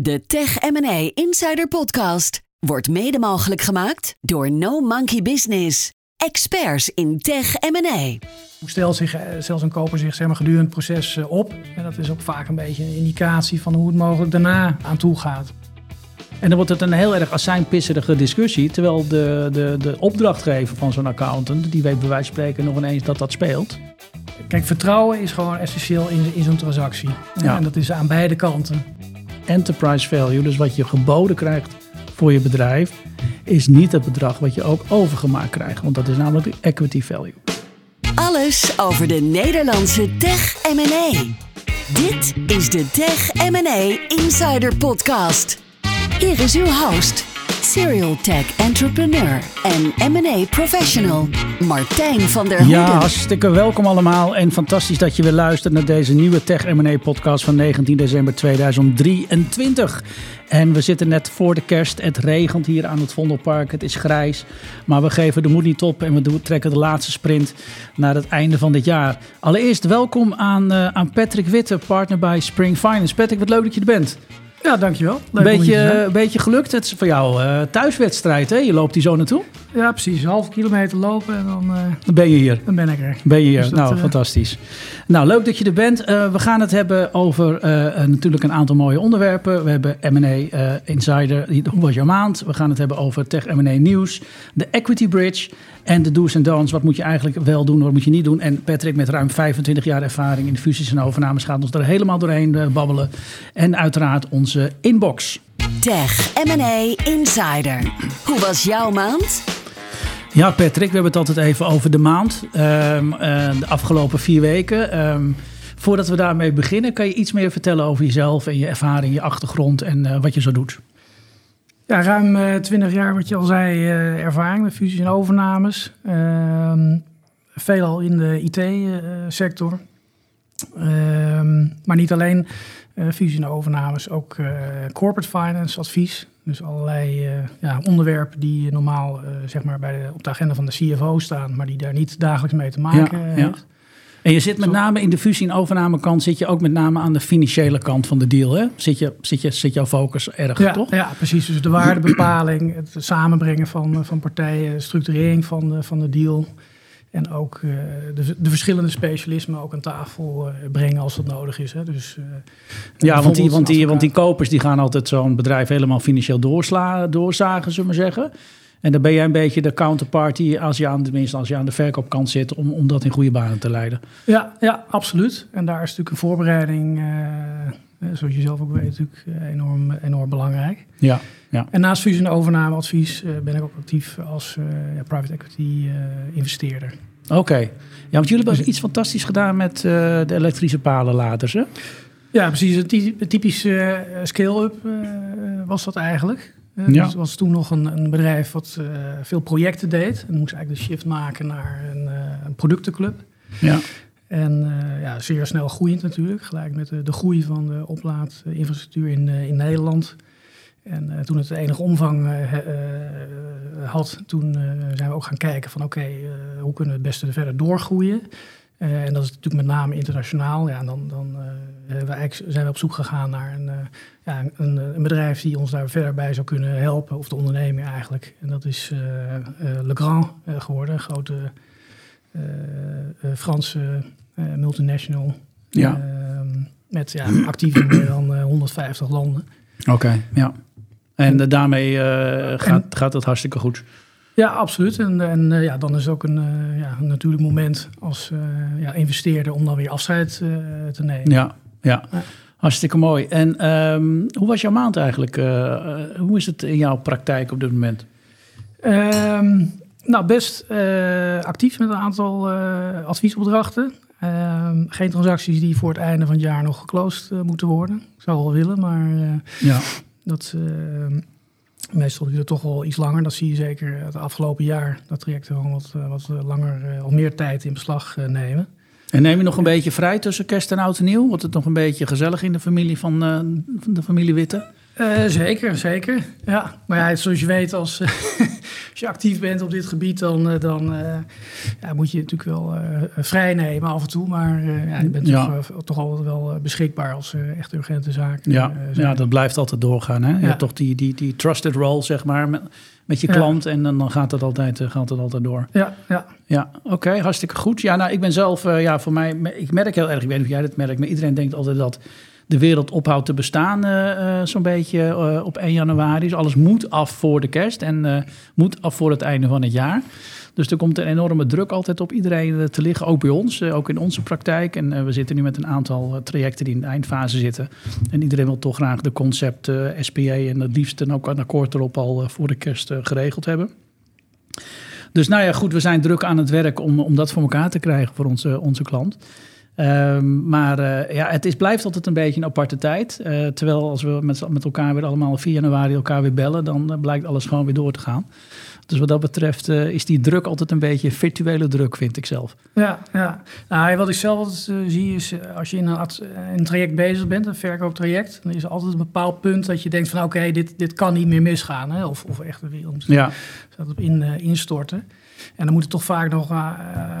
De Tech M&A Insider Podcast wordt mede mogelijk gemaakt door No Monkey Business. Experts in tech M&A. Hoe stelt zich, eh, zelfs een koper zich zeg maar, gedurende het proces eh, op? En dat is ook vaak een beetje een indicatie van hoe het mogelijk daarna aan toe gaat. En dan wordt het een heel erg azijnpisserige discussie. Terwijl de, de, de opdrachtgever van zo'n accountant, die weet bij wijze van spreken nog ineens dat dat speelt. Kijk, vertrouwen is gewoon essentieel in, in zo'n transactie. Ja. En dat is aan beide kanten. Enterprise value, dus wat je geboden krijgt voor je bedrijf, is niet het bedrag wat je ook overgemaakt krijgt. Want dat is namelijk de equity value. Alles over de Nederlandse tech M&A. Dit is de Tech M&A Insider Podcast. Hier is uw host, serial tech entrepreneur en M&A professional, Martijn van der Hoeden. Ja, hartstikke welkom allemaal en fantastisch dat je weer luistert naar deze nieuwe Tech M&A podcast van 19 december 2023. En we zitten net voor de kerst. Het regent hier aan het Vondelpark. Het is grijs. Maar we geven de moed niet op en we trekken de laatste sprint naar het einde van dit jaar. Allereerst welkom aan, eh, aan Patrick Witte, partner bij Spring Finance. Patrick, wat leuk dat je er bent. Ja, dankjewel. Een Leuk beetje, beetje gelukt. Het is voor jou eh, thuiswedstrijd, hè? Je loopt hier zo naartoe. Ja, precies. Een half kilometer lopen en dan, eh, Dan ben je hier. dan ben ik er. Ben je hier? Dus dat, nou, eh, fantastisch. Nou, leuk dat je er bent. Eh, we gaan het hebben over natuurlijk een aantal mooie onderwerpen. We hebben M&A eh, Insider, hoe was jouw maand? We gaan het hebben over Tech M&A nieuws, de Equity Bridge en de do's en don'ts. Wat moet je eigenlijk wel doen, wat moet je niet doen? En Patrick met ruim 25 jaar ervaring in de fusies en overnames gaat ons er helemaal doorheen babbelen. En uiteraard onze inbox. Tech M&A Insider. Hoe was jouw maand? Ja, Patrick, we hebben het altijd even over de maand. Ehm, eh, de afgelopen vier weken. Ehm, voordat we daarmee beginnen, kan je iets meer vertellen over jezelf en je ervaring, je achtergrond en eh, wat je zo doet? Ja, ruim eh, 20 jaar, wat je al zei, ervaring met fusies en overnames. Ehm, veelal in de IT-sector. Maar niet alleen fusies en overnames, ook corporate finance advies. Dus allerlei eh, ja, onderwerpen die normaal eh, zeg maar bij de, op de agenda van de CFO staan, maar die daar niet dagelijks mee te maken Ja, eh, ja. heeft. En je zit met name in de fusie- en overnamekant, zit je ook met name aan de financiële kant van de deal. Hè? Zit, je, zit, je, zit jouw focus erg, Ja, toch? ja, precies. Dus de waardebepaling, het samenbrengen van, van partijen, structurering van de, van de deal. En ook eh, de, de verschillende specialismen ook aan tafel eh, brengen als dat nodig is. Hè. Dus, eh, Ja, want die, want, die, want die kopers die gaan altijd zo'n bedrijf helemaal financieel doorsla, doorzagen, zullen we maar zeggen. En dan ben jij een beetje de counterparty als je aan, tenminste als je aan de verkoopkant zit, om, om dat in goede banen te leiden. Ja, ja, absoluut. En daar is natuurlijk een voorbereiding, zoals je zelf ook weet, natuurlijk enorm, enorm belangrijk. Ja, ja. En naast fusie- en overnameadvies eh, ben ik ook actief als eh, ja, private equity eh, investeerder. Oké. Ja, want jullie hebben iets fantastisch gedaan met de elektrische palenlaters, hè? Ja, precies. Een ty- een typische scale-up was dat eigenlijk. Eh, Ja. Dus het was toen nog een, een bedrijf wat veel projecten deed. En moest eigenlijk de shift maken naar een, een productenclub. Ja. En ja, zeer snel groeiend natuurlijk. Gelijk met de, de groei van de oplaadinfrastructuur in, in Nederland. En eh, toen het enige omvang eh, eh, had, toen zijn we ook gaan kijken van oké, hoe kunnen we het beste verder doorgroeien. En dat is natuurlijk met name internationaal. Ja, en dan, dan we zijn we op zoek gegaan naar een, ja, een, een bedrijf die ons daar verder bij zou kunnen helpen. Of de onderneming eigenlijk. En dat is Legrand eh, geworden, een grote Franse multinational. Ja. Ehm, met ja, actief in meer dan eh, 150 landen. Oké, ja. En eh, daarmee eh, gaat, gaat het hartstikke goed. Ja, absoluut. En, en eh, ja, dan is het ook een, ja, een natuurlijk moment als ja, investeerder om dan weer afscheid te nemen. Ja, ja. Ja. Hartstikke mooi. En ehm, hoe was jouw maand eigenlijk? Hoe is het in jouw praktijk op dit moment? Ehm, nou, best actief met een aantal adviesopdrachten. Ehm, geen transacties die voor het einde van het jaar nog geclosed moeten worden. Ik zou wel willen, maar Ja. Dat eh, meestal duurt het toch wel iets langer. Dat zie je zeker het afgelopen jaar. Dat trajecten gewoon wat, eh, wat langer, eh, of meer tijd in beslag eh, nemen. En neem je nog een beetje vrij tussen kerst en oud en nieuw? Wordt het nog een beetje gezellig in de familie van, eh, van de familie Witte? Eh, zeker, zeker. Ja, maar ja, zoals je weet, als, als je actief bent op dit gebied, dan, dan ja, moet je natuurlijk wel vrij nemen af en toe. Maar ja, je bent toch, toch altijd wel beschikbaar als echt urgente zaken. Ja, ja, dat blijft altijd doorgaan. Hè? Je hebt toch die, die, die trusted role, zeg maar, met, met je klant. En dan, dan gaat, het altijd, gaat het altijd door. Ja, ja. Ja, oké, hartstikke goed. Ja, nou, ik ben zelf, ja, voor mij, ik merk heel erg, ik weet niet of jij dat merkt, maar iedereen denkt altijd dat de wereld ophoudt te bestaan, uh, zo'n beetje uh, op 1 januari. Dus alles moet af voor de kerst en moet af voor het einde van het jaar. Dus er komt een enorme druk altijd op iedereen te liggen, ook bij ons, ook in onze praktijk. En we zitten nu met een aantal trajecten die in de eindfase zitten. En iedereen wil toch graag de concept SPA en het liefst ook een akkoord erop al voor de kerst geregeld hebben. Dus nou ja, goed, we zijn druk aan het werk om, om dat voor elkaar te krijgen voor onze, onze klant. Um, maar uh, ja, het is, blijft altijd een beetje een aparte tijd. Uh, terwijl als we met, met elkaar weer allemaal 4 januari elkaar weer bellen, dan uh, blijkt alles gewoon weer door te gaan. Dus wat dat betreft is die druk altijd een beetje virtuele druk, vind ik zelf. Ja, ja. Nou, wat ik zelf zie is, als je in een, een, traject bezig bent, een verkooptraject, dan is er altijd een bepaald punt dat je denkt van oké, okay, dit, dit kan niet meer misgaan. Hè? Of, of echt de wereld ja. op in, instorten. En dan moeten toch vaak nog uh,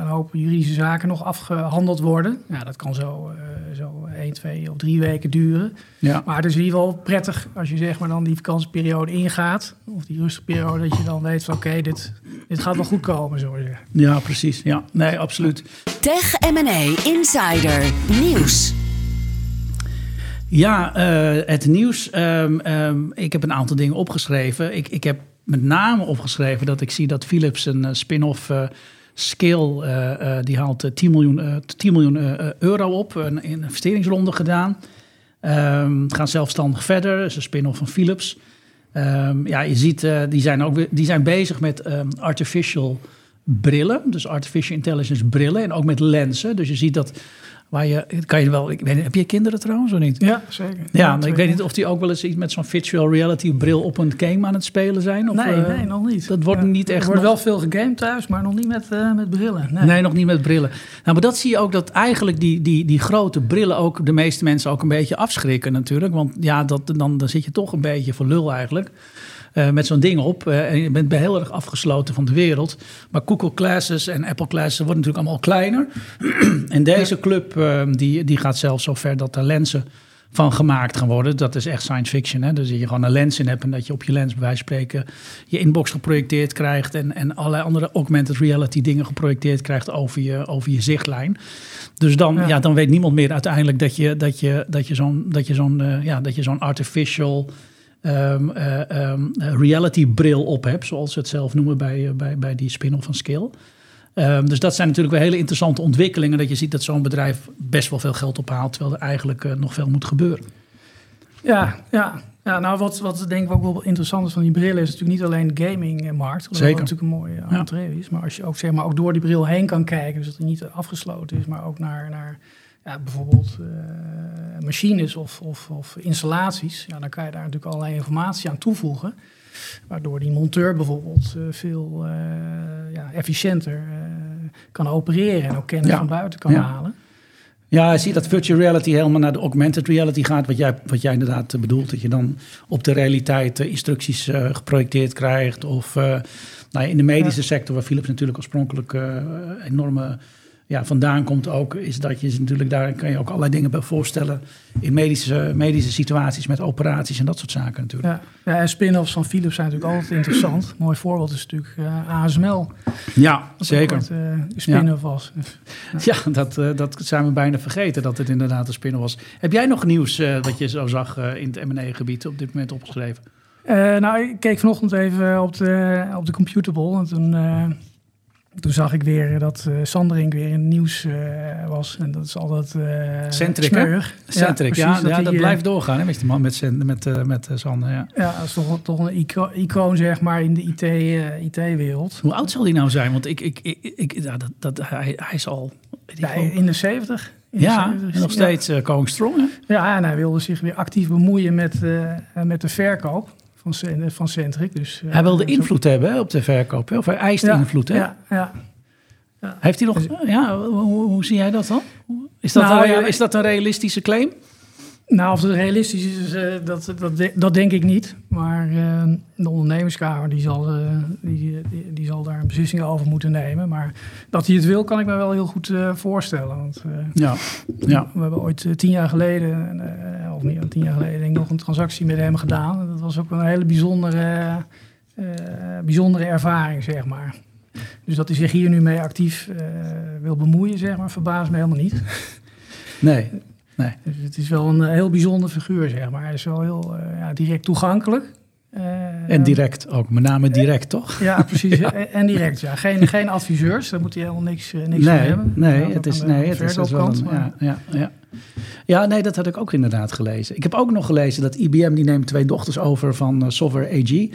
een hoop juridische zaken nog afgehandeld worden. Ja, dat kan zo, uh, zo 1, 2 of 3 weken duren. Ja. Maar het is in ieder geval prettig als je zeg maar dan die vakantieperiode ingaat. Of die rustige periode, dat je dan weet van oké, dit, dit gaat wel goed komen, zo zeggen. Ja, precies. Ja, nee, absoluut. Tech M&A Insider Nieuws. Ja, uh, het nieuws. Um, um, ik heb een aantal dingen opgeschreven. Ik, ik heb met name opgeschreven dat ik zie dat Philips een uh, spin-off uh, Skill, uh, die haalt 10 miljoen, 10 miljoen euro op, een investeringsronde gedaan. Um, het gaat zelfstandig verder, is een spin-off van Philips. Um, ja, je ziet, die, zijn ook, die zijn bezig met um, artificial brillen, dus artificial intelligence brillen en ook met lenzen. Dus je ziet dat Waar je, kan je wel, ik weet, heb je kinderen trouwens of niet? Ja, zeker. Ja, maar ik weet niet of die ook wel eens iets met zo'n virtual reality bril op een game aan het spelen zijn. Of, nee, uh, nee, nog niet. Dat wordt niet echt. Er wordt wel veel gegamed thuis, maar nog niet met, uh, met brillen. Nee. nee. nog niet met brillen. Nou, maar dat zie je ook dat eigenlijk die, die, die grote brillen ook de meeste mensen ook een beetje afschrikken natuurlijk. Want ja, dat, dan, dan zit je toch een beetje voor lul eigenlijk. Uh, met zo'n ding op. Uh, en je bent heel erg afgesloten van de wereld. Maar Google Classes en Apple Classes worden natuurlijk allemaal kleiner. en deze club uh, die, die gaat zelfs zo ver dat er lenzen van gemaakt gaan worden. Dat is echt science fiction. Hè? Dus dat je gewoon een lens in hebt en dat je op je lens bij wijze van spreken je inbox geprojecteerd krijgt en, en allerlei andere augmented reality dingen geprojecteerd krijgt over je, over je zichtlijn. Dus dan, ja. ja dan weet niemand meer uiteindelijk dat je, dat je, dat je zo'n dat je zo'n uh, ja, dat je zo'n artificial um, uh, um, reality bril op hebt, zoals ze het zelf noemen bij, uh, bij, bij die spin-off van Skill. Um, dus dat zijn natuurlijk wel hele interessante ontwikkelingen. Dat je ziet dat zo'n bedrijf best wel veel geld ophaalt, terwijl er eigenlijk uh, nog veel moet gebeuren. Ja, ja. ja nou wat, wat denk ik ook wel interessant is van die brillen, is natuurlijk niet alleen de gamingmarkt. Wat Zeker. natuurlijk een mooie entree is. Maar als je ook, zeg maar, ook door die bril heen kan kijken, dus dat het niet afgesloten is, maar ook naar, naar ja, bijvoorbeeld uh, machines of, of, of, installaties, ja, dan kan je daar natuurlijk allerlei informatie aan toevoegen. Waardoor die monteur bijvoorbeeld uh, veel uh, ja, efficiënter kan opereren en ook kennis ja. van buiten kan ja. halen. Ja, je ziet dat virtual reality helemaal naar de augmented reality gaat. Wat jij, wat jij inderdaad bedoelt. Dat je dan op de realiteit instructies geprojecteerd krijgt. Of nou, in de medische sector, waar Philips natuurlijk oorspronkelijk enorme ja, vandaan komt ook, is dat je natuurlijk daar kan je ook allerlei dingen bij voorstellen in medische, medische situaties met operaties en dat soort zaken natuurlijk. Ja, ja en spin-offs van Philips zijn natuurlijk altijd interessant. mooi voorbeeld is natuurlijk uh, ASML. Ja, zeker. Dat uh, spin-off was. Ja, ja dat, uh, dat zijn we bijna vergeten dat het inderdaad een spin-off was. Heb jij nog nieuws wat je zo zag in het M&A-gebied op dit moment opgeschreven? nou, ik keek vanochtend even op de, op de Computable en toen toen zag ik weer dat uh, Sanderink weer in het nieuws uh, was. En dat is altijd uh, Centric. Centric, ja, ja, dat, dat blijft doorgaan hè, met die man met, met, met Sander. Ja. ja, dat is toch, toch een ico icoon zeg maar in de IT-wereld. IT Hoe oud zal hij nou zijn? Want ik, ik, ik, ik ja, dat, dat, hij, hij is al... In de 70. In ja, de 70, nog steeds ja. strong. Hè? Ja, en hij wilde zich weer actief bemoeien met, met de verkoop van, van Centric. Dus, hij wilde invloed hebben op de verkoop, of hij eist ja, invloed. Hè? Ja, ja, ja. Heeft hij nog, ja, hoe, hoe, zie jij dat dan? Is dat, nou, een, is dat een realistische claim? Nou, of het realistisch is, uh, dat, dat, dat denk ik niet. Maar uh, de ondernemerskamer die zal, uh, die, die, die, zal daar een beslissing over moeten nemen. Maar dat hij het wil, kan ik me wel heel goed voorstellen. Want ja. Ja. we hebben ooit tien jaar geleden, of meer dan tien jaar geleden, denk ik, nog een transactie met hem gedaan. Dat was ook een hele bijzondere, bijzondere ervaring, zeg maar. Dus dat hij zich hier nu mee actief wil bemoeien, zeg maar, verbaast me helemaal niet. Nee. Nee. Dus het is wel een eh, heel bijzonder figuur, zeg maar. Hij is wel heel uh, ja, direct toegankelijk. Uh, en direct ook, met name direct, toch? Ja, precies. En direct, ja. Geen, geen adviseurs, daar moet hij helemaal niks, niks nee, van hebben. Nee, het is, nee, het is wel een, ja, ja, ja. ja, nee, dat had ik ook inderdaad gelezen. Ik heb ook nog gelezen dat IBM, die neemt twee dochters over van Software AG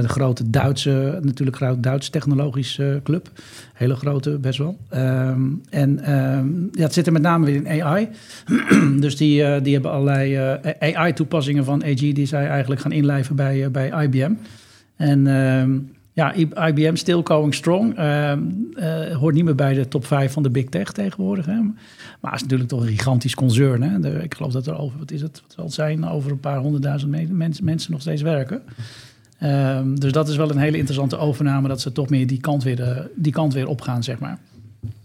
de grote Duitse, natuurlijk groot Duits technologische club. Hele grote, best wel. Ehm, en um, ja, het zit er met name weer in AI. dus die, uh, die hebben allerlei uh, AI-toepassingen van AG die zij eigenlijk gaan inlijven bij, bij IBM. En um, ja, IBM still going strong. hoort niet meer bij de top 5 van de big tech tegenwoordig. Hè. Maar het is natuurlijk toch een gigantisch concern. Hè. Ik geloof dat er over, wat is het, wat zal zijn, over een paar honderdduizend mensen, mensen nog steeds werken. Um, dus dat is wel een hele interessante overname, dat ze toch meer die kant weer, eh, die kant weer opgaan, zeg maar.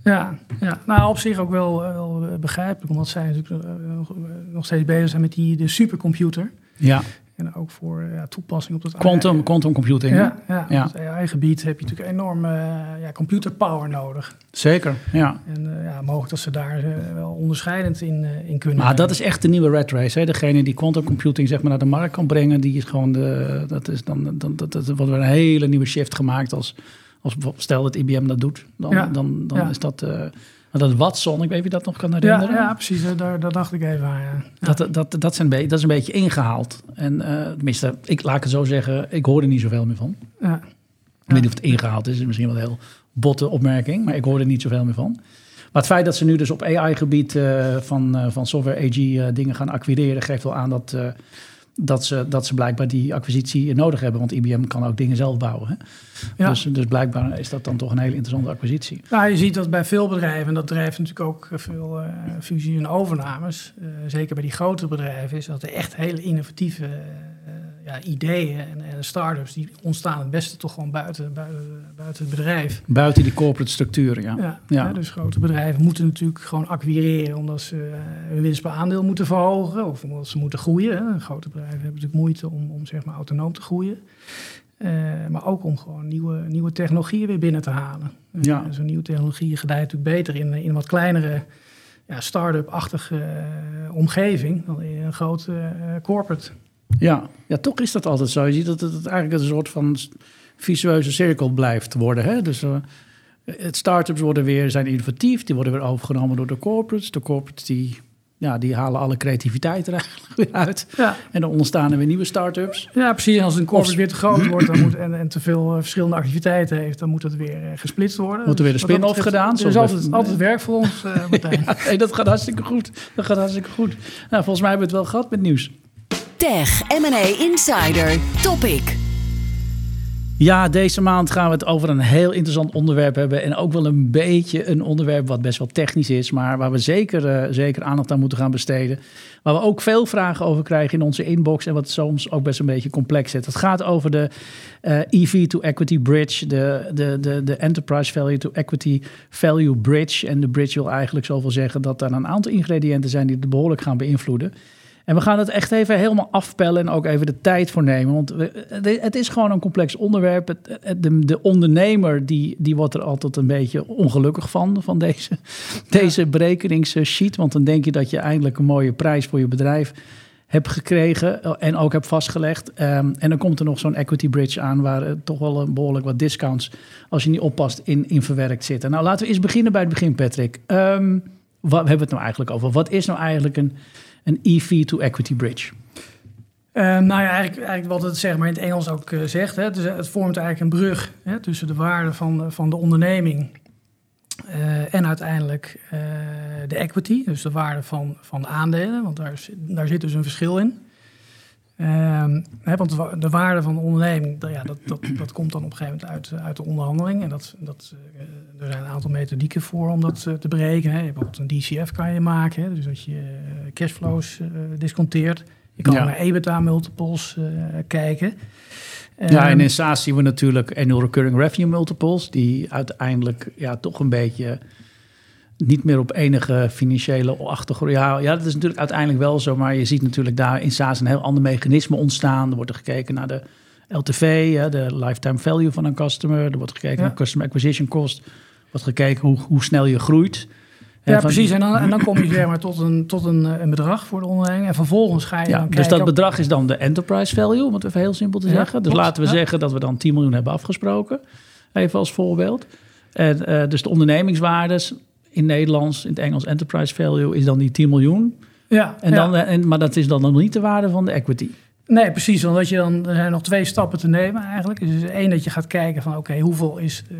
Ja, ja, nou op zich ook wel, eh, wel begrijpelijk, omdat zij natuurlijk nog steeds bezig zijn met die de supercomputer. Ja. En ook voor ja, toepassing op dat quantum, quantum computing. Ja, ja, ja. het AI-gebied heb je natuurlijk enorm uh, ja, computerpower nodig. Zeker, ja. En uh, ja, mogelijk dat ze daar uh, wel onderscheidend in, in kunnen. Maar dat is echt de nieuwe red race. Hè? Degene die quantum computing zeg maar, naar de markt kan brengen, die is gewoon de. Dat is dan, dan dat, dat wordt weer een hele nieuwe shift gemaakt. Als, als stel dat IBM dat doet, dan, ja. dan, dan is dat dat Watson, ik weet je dat nog kan herinneren. Ja, ja precies, daar, daar dacht ik even aan. Ja. Dat, dat, dat, zijn, dat is een beetje ingehaald. En uh, tenminste, ik laat het zo zeggen, ik hoor er niet zoveel meer van. Ja. Ik weet niet of het ingehaald is, is misschien wel een heel botte opmerking, maar ik hoor er niet zoveel meer van. Maar het feit dat ze nu dus op AI-gebied uh, eh, van, uh, van software AG dingen gaan acquireren, geeft wel aan dat dat ze, dat ze blijkbaar die acquisitie nodig hebben. Want IBM kan ook dingen zelf bouwen. Hè? Ja. Dus, dus blijkbaar is dat dan toch een hele interessante acquisitie. Nou, je ziet dat bij veel bedrijven, en dat drijft natuurlijk ook veel uh, fusie- en overnames. Uh, zeker bij die grote bedrijven, is dat er echt hele innovatieve uh, ja, ideeën en, en start-ups die ontstaan het beste toch gewoon buiten, buiten, buiten het bedrijf. Buiten die corporate structuren, ja. ja, ja. dus grote bedrijven moeten natuurlijk gewoon acquireren omdat ze uh, hun winst per aandeel moeten verhogen of omdat ze moeten groeien. Hè. Grote bedrijven hebben natuurlijk moeite om, om zeg maar autonoom te groeien. Uh, maar ook om gewoon nieuwe, nieuwe technologieën weer binnen te halen. Uh, ja. Zo'n nieuwe technologie gedijt natuurlijk beter in, in een wat kleinere ja, start-up-achtige omgeving dan in een grote corporate. Ja. ja, toch is dat altijd zo. Je ziet dat het eigenlijk een soort van visueuze cirkel blijft worden. Hè? Dus uh, start-ups worden weer, zijn innovatief, die worden weer overgenomen door de corporates. De corporates die, ja, die halen alle creativiteit er eigenlijk weer uit. Ja. En dan ontstaan er weer nieuwe start-ups. Ja, precies. Als een corporate weer te groot wordt dan moet, en, en te veel uh, verschillende activiteiten heeft, dan moet het weer uh, gesplitst worden. Moet er weer een dus spin-off gedaan. Er is altijd, altijd werk voor ons, Martijn. ja, hey, dat gaat hartstikke goed. Dat gaat hartstikke goed. Nou, volgens mij hebben we het wel gehad met nieuws. Tech M&A Insider Topic. Ja, deze maand gaan we het over een heel interessant onderwerp hebben. En ook wel een beetje een onderwerp wat best wel technisch is. Maar waar we zeker, uh, zeker aandacht aan moeten gaan besteden. Waar we ook veel vragen over krijgen in onze inbox. En wat soms ook best een beetje complex is. Het gaat over de uh, eh, EV to Equity Bridge. De, de, de, de Enterprise Value to Equity Value Bridge. En de bridge wil eigenlijk zoveel zeggen dat er een aantal ingrediënten zijn die het behoorlijk gaan beïnvloeden. En we gaan het echt even helemaal afpellen en ook even de tijd voor nemen. Want het is gewoon een complex onderwerp. De, de ondernemer die, die wordt er altijd een beetje ongelukkig van, van deze, deze berekeningssheet. Want dan denk je dat je eindelijk een mooie prijs voor je bedrijf hebt gekregen en ook hebt vastgelegd. Um, en dan komt er nog zo'n equity bridge aan waar uh, toch wel een behoorlijk wat discounts, als je niet oppast, in, in verwerkt zitten. Nou, laten we eens beginnen bij het begin, Patrick. Um, wat hebben we het nou eigenlijk over? Wat is nou eigenlijk een een EV to equity bridge? Uh, nou ja, eigenlijk, eigenlijk, wat het zeg maar in het Engels ook uh, zegt. Hè, dus het vormt eigenlijk een brug hè, tussen de waarde van, van de onderneming uh, en uiteindelijk de equity, dus de waarde van, van de aandelen. Want daar, daar zit dus een verschil in. Ehm, hè, want de waarde van de onderneming, dat, ja, dat, dat, dat komt dan op een gegeven moment uit, uit de onderhandeling. En dat, dat, uh, er zijn een aantal methodieken voor om dat uh, te berekenen. Hè. Bijvoorbeeld een DCF kan je maken, hè, dus dat je uh, cashflows disconteert. Je kan Ja. naar EBITDA-multiples kijken. Ja, en Ehm, in SaaS zien we natuurlijk annual recurring revenue multiples, die uiteindelijk ja, toch een beetje niet meer op enige financiële achtergrond. Ja, ja, dat is natuurlijk uiteindelijk wel zo, maar je ziet natuurlijk daar in SaaS een heel ander mechanisme ontstaan. Er wordt er gekeken naar de LTV, hè, de lifetime value van een customer. Er wordt gekeken Ja. naar customer acquisition cost. Er wordt gekeken hoe, hoe snel je groeit. Ja, van- precies. En dan, en dan kom je zeg maar, tot, een, tot een, eh, een bedrag voor de onderneming. En vervolgens ga je Ja, dan dus dat bedrag is dan de enterprise value, om het even heel simpel te Ja, zeggen. Dus klopt, laten we ja. zeggen dat we dan 10 miljoen hebben afgesproken. Even als voorbeeld. En, eh, dus de ondernemingswaardes in Nederlands, in het Engels enterprise value, is dan die 10 miljoen. Ja, En dan, en, maar dat is dan nog niet de waarde van de equity. Nee, precies. Want je dan, er zijn nog twee stappen te nemen eigenlijk. Dus één dat je gaat kijken van oké, hoeveel is eh,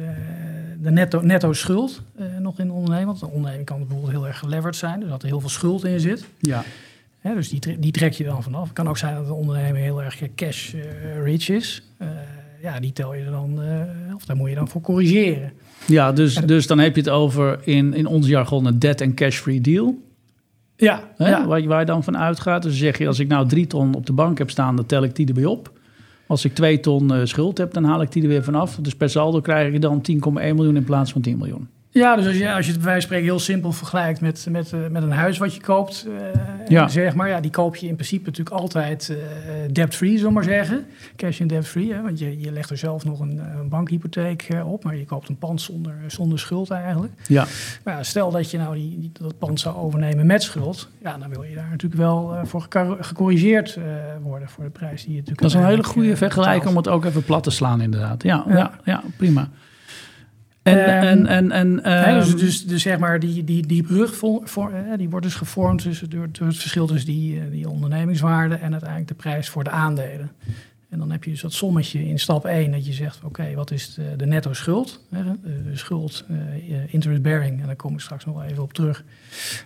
de netto, netto schuld eh, nog in de onderneming? Want een onderneming kan bijvoorbeeld heel erg geleveraged zijn, dus dat er heel veel schuld in zit. Ja. Hè, dus die, die trek je dan vanaf. Het kan ook zijn dat de onderneming heel erg cash eh, rich is. Eh, ja, die tel je dan, eh, of daar moet je dan voor corrigeren. Ja, dus, dus dan heb je het over in, in ons jargon een debt en cash-free deal. Ja, Hè, ja. waar, je- waar je dan van uitgaat. Dus zeg je, als ik nou drie ton op de bank heb staan, dan tel ik die erbij op. Als ik twee ton eh, schuld heb, dan haal ik die er weer vanaf. Dus per saldo krijg ik dan 10,1 miljoen in plaats van 10 miljoen. Ja, dus als je, als je het bij wijze van spreken heel simpel vergelijkt met, met, eh, met een huis wat je koopt, eh, Ja. zeg maar, ja, die koop je in principe natuurlijk altijd eh, debt-free, zullen we maar zeggen. Cash in debt-free, want je, je legt er zelf nog een, een bankhypotheek op, maar je koopt een pand zonder, zonder schuld eigenlijk. Ja, Maar ja, stel dat je nou die, die- dat pand zou overnemen met schuld, ja, dan wil je daar natuurlijk wel voor gecor- gecorrigeerd worden voor de prijs die je natuurlijk dat is een hele goede vergelijking om het ook even plat te slaan inderdaad. Ja. Ja. ja, prima. En, Ehm, en, en, en, Hè, ehm, dus, dus, dus zeg maar, die, die, die brug voor, voor, die wordt dus gevormd tussen, door, door het verschil tussen die, eh, die ondernemingswaarde en uiteindelijk de prijs voor de aandelen. En dan heb je dus dat sommetje in stap 1 dat je zegt, oké, wat is de, de netto schuld? Hè, schuld, eh, eh, interest bearing, en daar kom ik straks nog wel even op terug,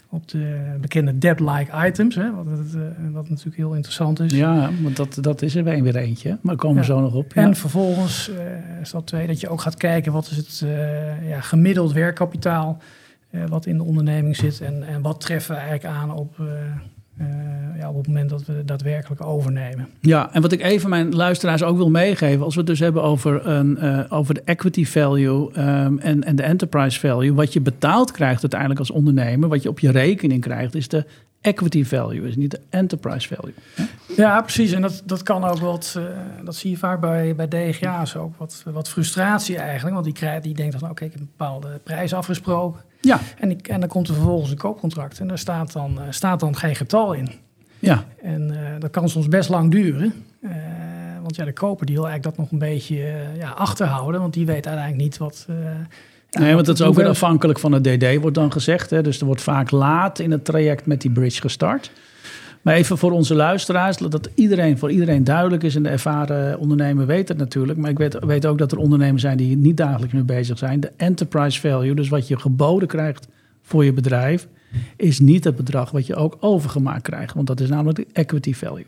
op de bekende debt-like items, hè, wat, het, eh, wat natuurlijk heel interessant is. ja, want dat, dat is er weer weer eentje. Maar daar komen we Ja. zo nog op. Ja. En vervolgens, eh stap 2, dat je ook gaat kijken wat is het ja, gemiddeld werkkapitaal wat in de onderneming zit. En, en wat treffen we eigenlijk aan op, ja, op het moment dat we daadwerkelijk overnemen. Ja, en wat ik even mijn luisteraars ook wil meegeven, als we het dus hebben over, een, eh, over de equity value ehm, en, en de enterprise value, wat je betaald krijgt uiteindelijk als ondernemer, wat je op je rekening krijgt, is de equity value, is niet de enterprise value. Ja, precies. En dat, dat kan ook wat, eh, dat zie je vaak bij, bij DGA's ook, wat, wat frustratie eigenlijk. Want die, krijgt, die denkt dan, oké, ik heb een bepaalde prijs afgesproken. Ja, En, ik, en dan komt er vervolgens een koopcontract en daar staat dan, eh, staat dan geen getal in. ja. En eh, dat kan soms best lang duren. Eh, want ja, de koper die wil eigenlijk dat nog een beetje ja, achterhouden. Want die weet uiteindelijk niet wat... ja, nee, want dat is ook weer afhankelijk van het DD, wordt dan gezegd. Hè? Dus er wordt vaak laat in het traject met die bridge gestart. Maar even voor onze luisteraars, dat iedereen, voor iedereen duidelijk is. En de ervaren ondernemer weet het natuurlijk. Maar ik weet, weet ook dat er ondernemers zijn die niet dagelijks mee bezig zijn. De enterprise value, dus wat je geboden krijgt voor je bedrijf, is niet het bedrag wat je ook overgemaakt krijgt. Want dat is namelijk de equity value.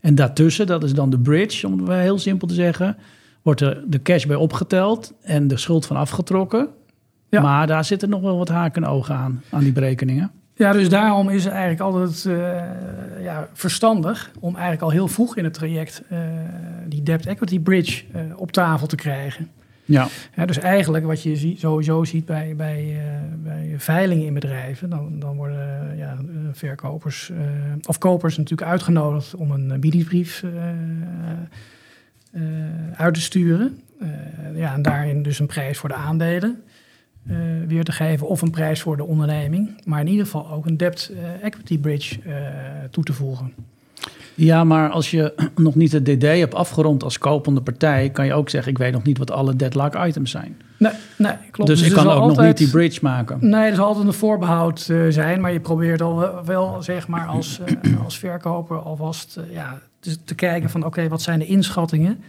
En daartussen, dat is dan de bridge, om het heel simpel te zeggen, wordt er de cash bij opgeteld en de schuld van afgetrokken. Ja. Maar daar zitten nog wel wat haken en ogen aan, aan die berekeningen. Ja, dus daarom is het eigenlijk altijd eh, ja, verstandig om eigenlijk al heel vroeg in het traject eh, die debt equity bridge eh, op tafel te krijgen. Ja, Ja, dus eigenlijk wat je zie- sowieso ziet bij, bij, bij veilingen in bedrijven, dan, dan worden ja, verkopers of kopers natuurlijk uitgenodigd om een biedingsbrief uit te sturen. Ja, en daarin dus een prijs voor de aandelen eh, weer te geven of een prijs voor de onderneming. Maar in ieder geval ook een debt eh, equity bridge eh, toe te voegen. ja, maar als je nog niet het DD hebt afgerond als kopende partij, kan je ook zeggen: Ik weet nog niet wat alle deadlock items zijn. Nee, nee klopt. dus ik er kan ook nog niet die bridge maken. Nee, er zal altijd een voorbehoud eh, zijn, maar je probeert al wel, zeg maar als, als verkoper alvast ja, te, te kijken van oké, wat zijn de inschattingen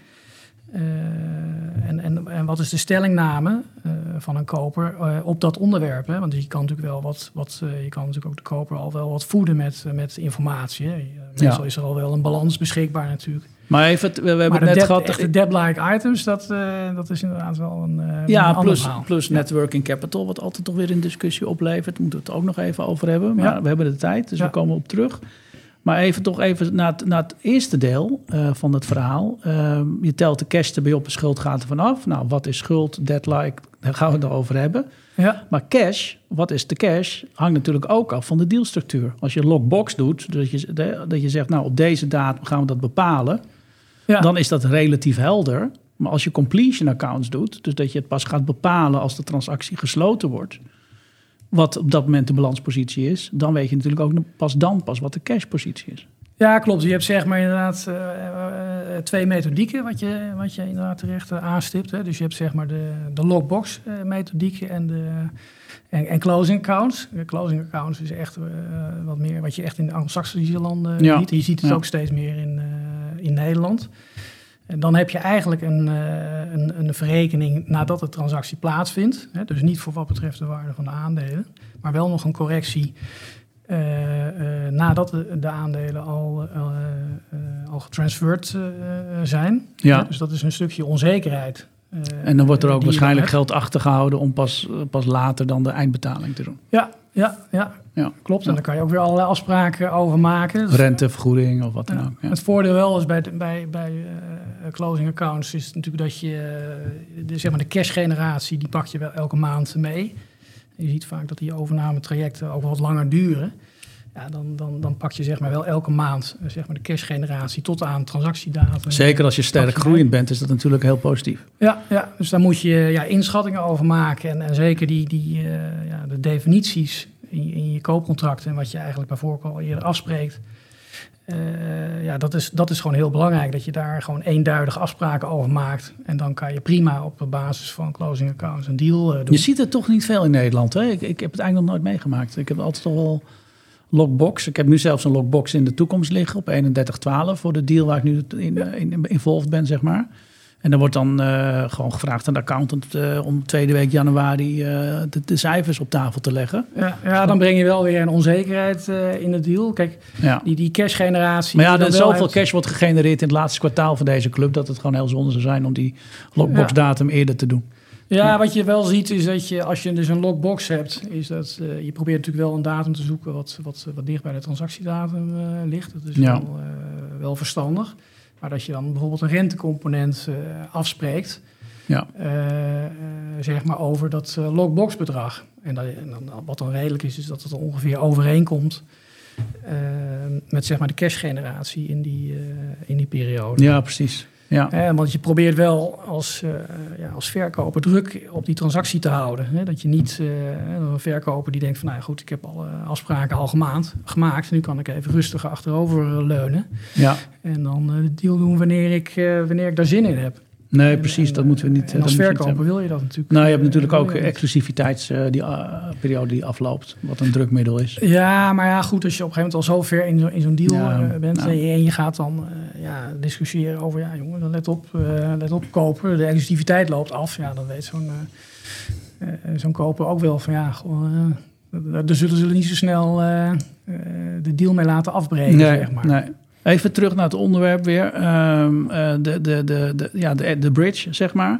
en, en, en wat is de stellingname uh, van een koper uh, op dat onderwerp? Hè? Want je kan natuurlijk wel wat, wat je kan natuurlijk ook de koper al wel wat voeden met, met informatie. Hè? Meestal ja. is er al wel een balans beschikbaar natuurlijk. Maar even, we, we hebben het net dead, gehad. Echte dead-like items, dat, dat is inderdaad wel een. ja, een plus, plus networking capital, wat altijd toch weer een discussie oplevert. Daar moeten we het ook nog even over hebben. Maar ja. we hebben de tijd, dus we komen op terug. Maar even toch even naar het, naar het eerste deel uh, van het verhaal. Uh, je telt de cash erbij op en schuld gaat er vanaf. Nou, wat is schuld, deadline, daar gaan we het over hebben. Ja. Maar cash, wat is de cash, hangt natuurlijk ook af van de dealstructuur. Als je lockbox doet, dat je, dat je zegt, nou op deze datum gaan we dat bepalen. Ja. Dan is dat relatief helder. Maar als je completion accounts doet, dus dat je het pas gaat bepalen als de transactie gesloten wordt wat op dat moment de balanspositie is, dan weet je natuurlijk ook pas dan pas wat de cashpositie is. Ja, klopt. Je hebt zeg maar inderdaad uh, uh, twee methodieken wat je, wat je inderdaad terecht uh, aanstipt. Hè. Dus je hebt zeg maar de, de lockbox methodiek en de en, en, closing accounts. De closing accounts is echt wat meer wat je echt in de Anglo-Saxische landen Ja. ziet. Je ziet het Ja. ook steeds meer in, in Nederland. Dan heb je eigenlijk een, een, een verrekening nadat de transactie plaatsvindt. Dus niet voor wat betreft de waarde van de aandelen, maar wel nog een correctie uh, uh, nadat de, de, aandelen al, uh, al getransferred zijn. Ja. dus dat is een stukje onzekerheid. En dan wordt er ook waarschijnlijk geld achtergehouden om pas, pas later dan de eindbetaling te doen. Ja, ja, ja, Ja. klopt. En daar kan je ook weer allerlei afspraken over maken. Dus- Rentevergoeding of wat dan ook. Ja. Het voordeel wel is bij, bij, bij eh, closing accounts is natuurlijk dat je eh, de, zeg maar de cashgeneratie die pak je wel elke maand mee. Je ziet vaak dat die overnametrajecten ook wat langer duren. Ja, dan, dan, dan pak je zeg maar wel elke maand eh, zeg maar de cashgeneratie tot aan transactiedatum. Zeker als je sterk groeiend bent, is dat natuurlijk heel positief. Ja, ja, dus daar moet je ja, inschattingen over maken. En, en zeker die, die, eh, ja, de definities in, je- in je koopcontract en wat je eigenlijk bij voorkeur al eerder afspreekt. Eh, ja, dat is, dat is gewoon heel belangrijk. Dat je daar gewoon eenduidige afspraken over maakt. En dan kan je prima op basis van closing accounts een deal doen. Je ziet het toch niet veel in Nederland. Hè? Ik, ik heb het eigenlijk nog nooit meegemaakt. Ik heb altijd toch wel lockbox. Ik heb nu zelfs een lockbox in de toekomst liggen op 3112 voor de deal waar ik nu in, eh, in involved ben, zeg maar. En dan wordt dan eh, gewoon gevraagd aan de accountant eh, om tweede week januari de, de cijfers op tafel te leggen. Ja, ja, dan breng je wel weer een onzekerheid in het deal. Kijk, Ja. die, die cashgeneratie. Maar ja, er zoveel cash wordt gegenereerd in het laatste kwartaal van deze club... dat het gewoon heel zonde zou zijn om die lockbox datum eerder te doen. Ja, wat je wel ziet is dat je, als je dus een lockbox hebt, is dat eh, je probeert natuurlijk wel een datum te zoeken wat, wat, wat dicht bij de transactiedatum eh, ligt. Dat is Ja. wel, eh, wel verstandig. Maar dat je dan bijvoorbeeld een rentecomponent afspreekt, Ja. zeg maar over dat lockbox-bedrag. En, dat, en dan, wat dan redelijk is, is dat het ongeveer overeenkomt met zeg maar de cashgeneratie in die, in die periode. ja, precies. Ja. Want je probeert wel als, eh, ja, als verkoper druk op die transactie te houden. Hè? Dat je niet eh, een verkoper die denkt van nou ja, goed, ik heb alle afspraken al gemaakt, gemaakt. Nu kan ik even rustig achterover eh, leunen. ja. En dan de deal doen wanneer ik, wanneer ik daar zin in heb. Nee, En- precies. en, dat moeten we niet. En dat als verkoper wil je dat natuurlijk. Nou, je hebt eh, natuurlijk ook exclusiviteitsperiode die, uh, periode die afloopt, wat een drukmiddel is. Ja, maar ja, goed, als je op een gegeven moment al zo ver in, zo- in zo'n deal Ja, eh, bent nou. en, je, en gaat dan eh, ja, discussiëren over, ja jongen, dan let op, eh, let op kopen, de exclusiviteit loopt af. Ja, dan weet zo'n eh, eh, zo'n koper ook wel van, ja, gewoon, eh, daar zullen ze niet zo snel eh, eh, de deal mee laten afbreken, zeg maar. nee. Even terug naar het onderwerp weer. Ehm, eh, de, de, de, de, ja, de, de bridge, zeg maar.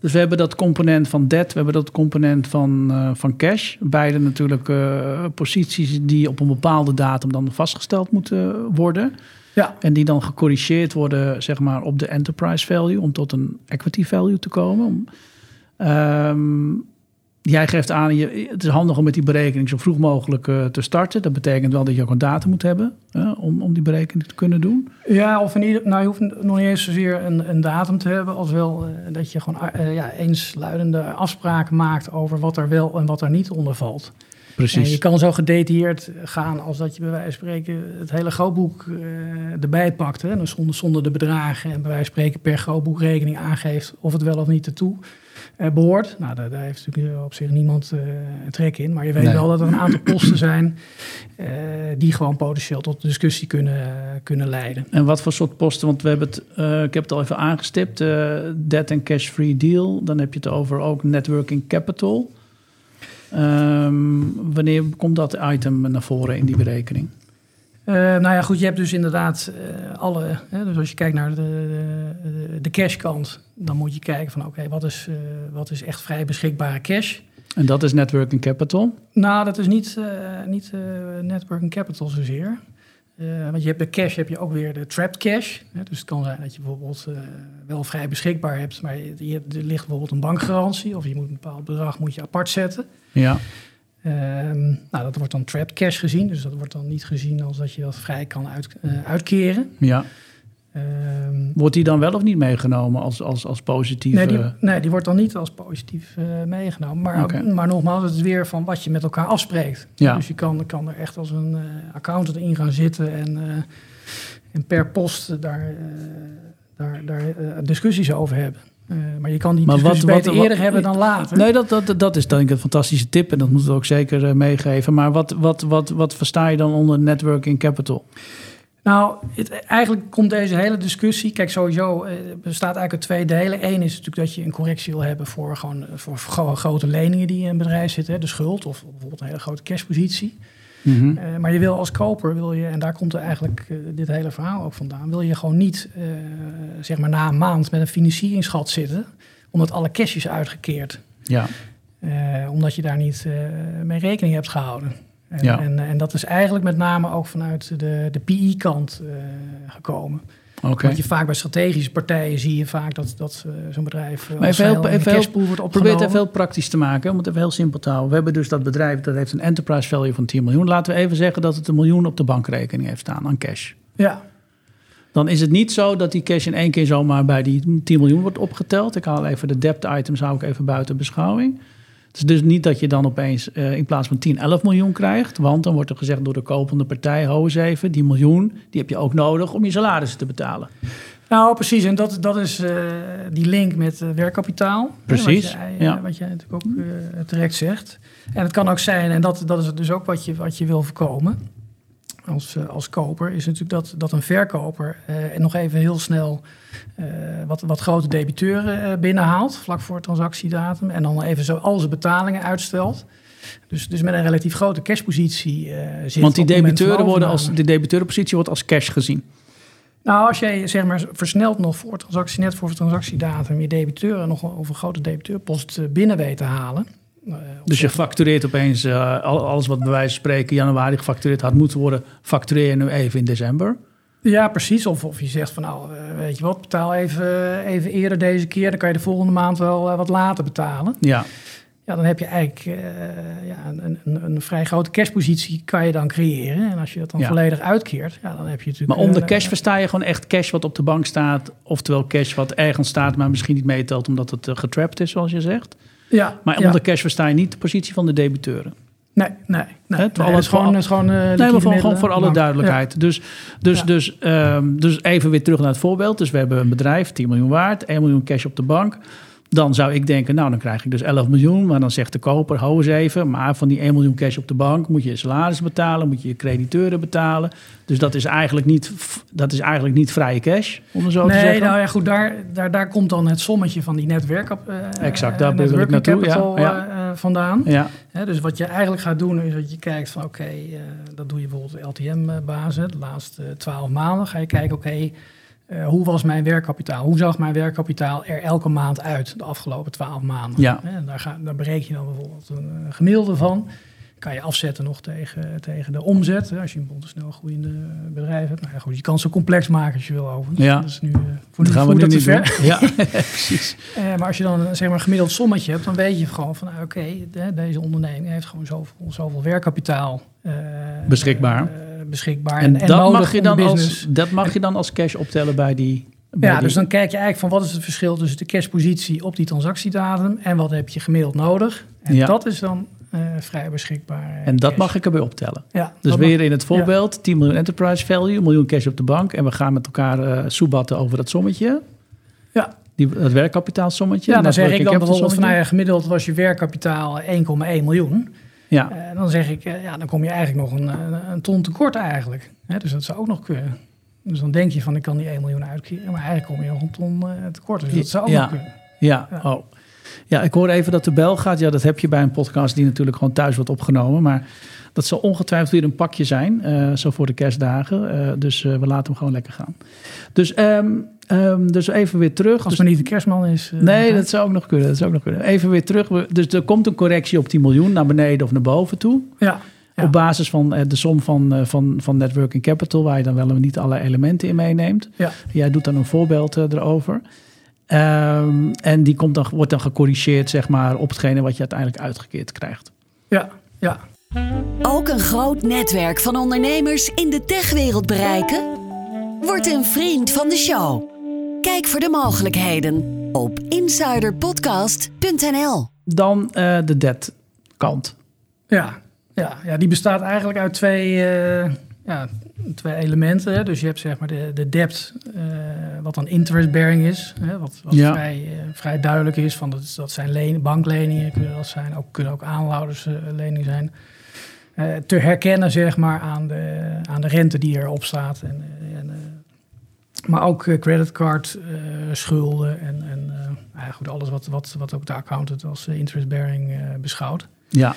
Dus we hebben dat component van debt, we hebben dat component van, eh, van cash. Beide natuurlijk eh, posities die op een bepaalde datum dan vastgesteld moeten worden. Ja, En die dan gecorrigeerd worden, zeg maar, op de enterprise value, om tot een equity value te komen. Om, ehm, jij geeft aan, je, het is handig om met die berekening zo vroeg mogelijk eh, te starten. Dat betekent wel dat je ook een datum moet hebben om, om die berekening te kunnen doen. Ja, of in ieder, nou, je hoeft nog niet eens zozeer een, een datum te hebben, als wel eh, dat je gewoon eh, ja, eensluidende afspraken maakt over wat er wel en wat er niet onder valt. Precies. En je kan zo gedetailleerd gaan als dat je bij wijze van spreken het hele grootboek erbij pakt. Hè? Dus zonder, zonder de bedragen en bij wijze van spreken per grootboekrekening aangeeft of het wel of niet ertoe behoort. Nou, daar, daar, heeft natuurlijk op zich niemand uh, trek in. Maar je weet wel dat er een aantal posten zijn die gewoon potentieel tot discussie kunnen, kunnen leiden. En wat voor soort posten? Want we hebben het, ik heb het al even aangestipt, debt en cash free deal. Dan heb je het over ook networking capital. Um, wanneer komt dat item naar voren in die berekening? Uh, nou ja, goed, je hebt dus inderdaad uh, alle. Hè, dus als je kijkt naar de, de, de cashkant, dan moet je kijken van oké, okay, wat, is, uh, wat is echt vrij beschikbare cash? En dat is networking capital? Nou, dat is niet, niet networking capital zozeer. want je hebt de cash, heb je ook weer de trapped cash. Hè, dus het kan zijn dat je bijvoorbeeld wel vrij beschikbaar hebt, maar je, je, er ligt bijvoorbeeld een bankgarantie of je moet een bepaald bedrag moet je apart zetten. Ja. Um, nou, dat wordt dan trapped cash gezien. Dus dat wordt dan niet gezien als dat je dat vrij kan uit, uh, uitkeren. Ja. Um, wordt die dan wel of niet meegenomen als, als, als positief? Nee die, nee, die wordt dan niet als positief uh, meegenomen. Maar, okay. maar nogmaals, het is weer van wat je met elkaar afspreekt. Ja. Dus je kan, kan er echt als een uh, accountant in gaan zitten en, en per post daar, daar, daar discussies over hebben. Uh, maar je kan die maar wat, beter wat, eerder wat, hebben dan later. Nee, dat, dat, dat is denk ik een fantastische tip en dat moeten we ook zeker uh, meegeven. Maar wat, wat, wat, wat versta je dan onder networking capital? Nou, het, eigenlijk komt deze hele discussie. Kijk, sowieso uh, bestaat eigenlijk uit twee delen. Eén is natuurlijk dat je een correctie wil hebben voor, gewoon, voor, voor grote leningen die in een bedrijf zitten, hè, de schuld of bijvoorbeeld een hele grote cashpositie. Mm -hmm. uh, maar je wil als koper, wil je, en daar komt er eigenlijk uh, dit hele verhaal ook vandaan, wil je gewoon niet uh, zeg maar na een maand met een financieringsgat zitten, omdat alle cash is uitgekeerd. Ja. omdat je daar niet mee rekening hebt gehouden. En, ja. en, en, dat is eigenlijk met name ook vanuit de, de PI-kant gekomen. Okay. Want je vaak bij strategische partijen zie je vaak dat, dat uh, zo'n bedrijf uh, maar even heel, even heel, wordt opgenomen. Probeer het even heel praktisch te maken, om het even heel simpel te houden. We hebben dus dat bedrijf, dat heeft een enterprise value van 10 miljoen. Laten we even zeggen dat het een miljoen op de bankrekening heeft staan aan cash. Ja. Dan is het niet zo dat die cash in één keer zomaar bij die 10 miljoen wordt opgeteld. Ik haal even de debt items hou ik even buiten beschouwing. Het is dus niet dat je dan opeens uh, in plaats van 10, 11 miljoen krijgt. Want dan wordt er gezegd door de kopende partij, hou eens even, die miljoen, die heb je ook nodig om je salarissen te betalen. Nou, precies. En dat, dat is uh, die link met uh, werkkapitaal. Precies, hè, wat, jij, ja. wat jij natuurlijk ook terecht zegt. En het kan ook zijn, en dat, dat is dus ook wat je, wat je wil voorkomen als, als koper, is natuurlijk dat, dat een verkoper nog even heel snel uh, wat, wat grote debiteuren binnenhaalt vlak voor transactiedatum. En dan even zo al zijn betalingen uitstelt. Dus, dus met een relatief grote cashpositie uh, zit. Want die debiteuren worden als de debiteurenpositie wordt als cash gezien. Nou, als jij zeg maar versneld nog voor transactie, net voor transactiedatum, je debiteuren nog of een grote debiteurpost binnen weet te halen. Dus je factureert opeens alles wat bij wijze van spreken januari gefactureerd had moeten worden, factureer je nu even in december. Ja, precies. Of, of je zegt van nou, weet je wat, betaal even, even eerder deze keer. Dan kan je de volgende maand wel uh, wat later betalen. Ja. Ja, dan heb je eigenlijk uh, ja, een, een, een, vrij grote cashpositie kan je dan creëren. En als je dat dan Ja. volledig uitkeert, ja, dan heb je natuurlijk... Maar onder eh, cash versta je gewoon echt cash wat op de bank staat. Oftewel cash wat ergens staat, maar misschien niet meetelt omdat het getrapt is, zoals je zegt. Ja, Maar onder cash versta je niet de positie van de debiteuren. Nee, nee. nee. Is gewoon, is gewoon, eh, Nee, maar voor, gewoon middelen, voor alle bank. duidelijkheid. Dus, dus, Ja. dus, ehm, dus even weer terug naar het voorbeeld. Dus we hebben een bedrijf, 10 miljoen waard, 1 miljoen cash op de bank. Dan zou ik denken, nou dan krijg ik dus 11 miljoen. Maar dan zegt de koper, hou eens even. Maar van die 1 miljoen cash op de bank moet je je salaris betalen. Moet je je crediteuren betalen. Dus dat is eigenlijk niet, dat is eigenlijk niet vrije cash, om zo te Nee, zeggen. nou ja, goed, daar, daar, daar komt dan het sommetje van die netwerk op. eh, Exact, daar eh, wil ik naartoe, ja, ja. eh, eh, vandaan. Ja, dus wat je eigenlijk gaat doen, is dat je kijkt van oké, eh, dat doe je bijvoorbeeld LTM-basis, de laatste twaalf maanden. Ga je kijken, oké, eh, hoe was mijn werkkapitaal? Hoe zag mijn werkkapitaal er elke maand uit de afgelopen twaalf maanden? Ja. En daar, ga, daar bereken je dan bijvoorbeeld een eh, gemiddelde van. Kan je afzetten nog tegen, tegen de omzet. Hè, als je een snel groeiende bedrijf hebt. Nou ja, goed, je kan het zo complex maken als je wil overigens. Ja. Dat is nu, eh, voor nu gaan we nu dat niet ver. Ja, precies. Eh, maar als je dan zeg maar, een gemiddeld sommetje hebt, dan weet je gewoon van, ah, oké, de- deze onderneming heeft gewoon zoveel, zoveel werkkapitaal eh, Beschikbaar. Eh, beschikbaar En, en, dat, mag je dan als, dat mag je dan als cash optellen bij die... Ja, dus dan kijk je eigenlijk van wat is het verschil tussen de cashpositie op die transactiedatum en wat heb je gemiddeld nodig. En Ja. dat is dan eh, vrij beschikbaar. En dat cash. mag ik erbij optellen. Ja, Dus weer mag. in het voorbeeld, 10 miljoen enterprise value, miljoen cash op de bank. En we gaan met elkaar eh soebatten over dat sommetje. Ja, Die, dat werkkapitaalsommetje. ja dan zeg ik dan bijvoorbeeld van nou ja, gemiddeld was je werkkapitaal 1,1 miljoen. Ja, Eh, dan zeg ik, eh, ja, dan kom je eigenlijk nog een, een, een ton tekort eigenlijk. Hè, dus dat zou ook nog kunnen. Dus dan denk je van, ik kan die 1 miljoen uitkeren. Maar eigenlijk kom je nog een ton eh, tekort. Dus dat zou ook Ja. nog kunnen. ja. Ja. Oh. Ja, ik hoor even dat de bel gaat. Ja, dat heb je bij een podcast die natuurlijk gewoon thuis wordt opgenomen. Maar dat zal ongetwijfeld weer een pakje zijn, eh, zo voor de kerstdagen. Eh, dus eh, we laten hem gewoon lekker gaan. Dus, ehm, ehm, dus even weer terug. Als Dus- het maar niet de kerstman is. Nee, dat zou ook nog kunnen. Dat zou ook nog kunnen. Even weer terug. Dus er komt een correctie op 10 miljoen naar beneden of naar boven toe. Ja, ja. Op basis van de som van, van, van net working capital, waar je dan wel niet alle elementen in meeneemt. ja. Jij doet dan een voorbeeld erover. Ehm, en die komt dan, wordt dan gecorrigeerd zeg maar, op hetgene wat je uiteindelijk uitgekeerd krijgt. ja, ja. Ook een groot netwerk van ondernemers in de techwereld bereiken? Word een vriend van de show. Kijk voor de mogelijkheden op insiderpodcast.nl. Dan eh, de debt kant. Ja, ja, ja, die bestaat eigenlijk uit twee, eh, ja, twee elementen. Hè. Dus je hebt zeg maar de, de debt, eh, wat dan interest-bearing is. Hè, wat wat Ja. vrij, eh, vrij duidelijk is. Van dat, dat zijn leen, bankleningen, kunnen dat zijn. Ook, kunnen ook aanloudersleningen zijn. Eh, te herkennen zeg maar aan de, aan de rente die erop staat. En, eh, en, eh, maar ook creditcard schulden en, en nou ja, goed, alles wat, wat, wat ook de accountant als interest-bearing beschouwt. Ja,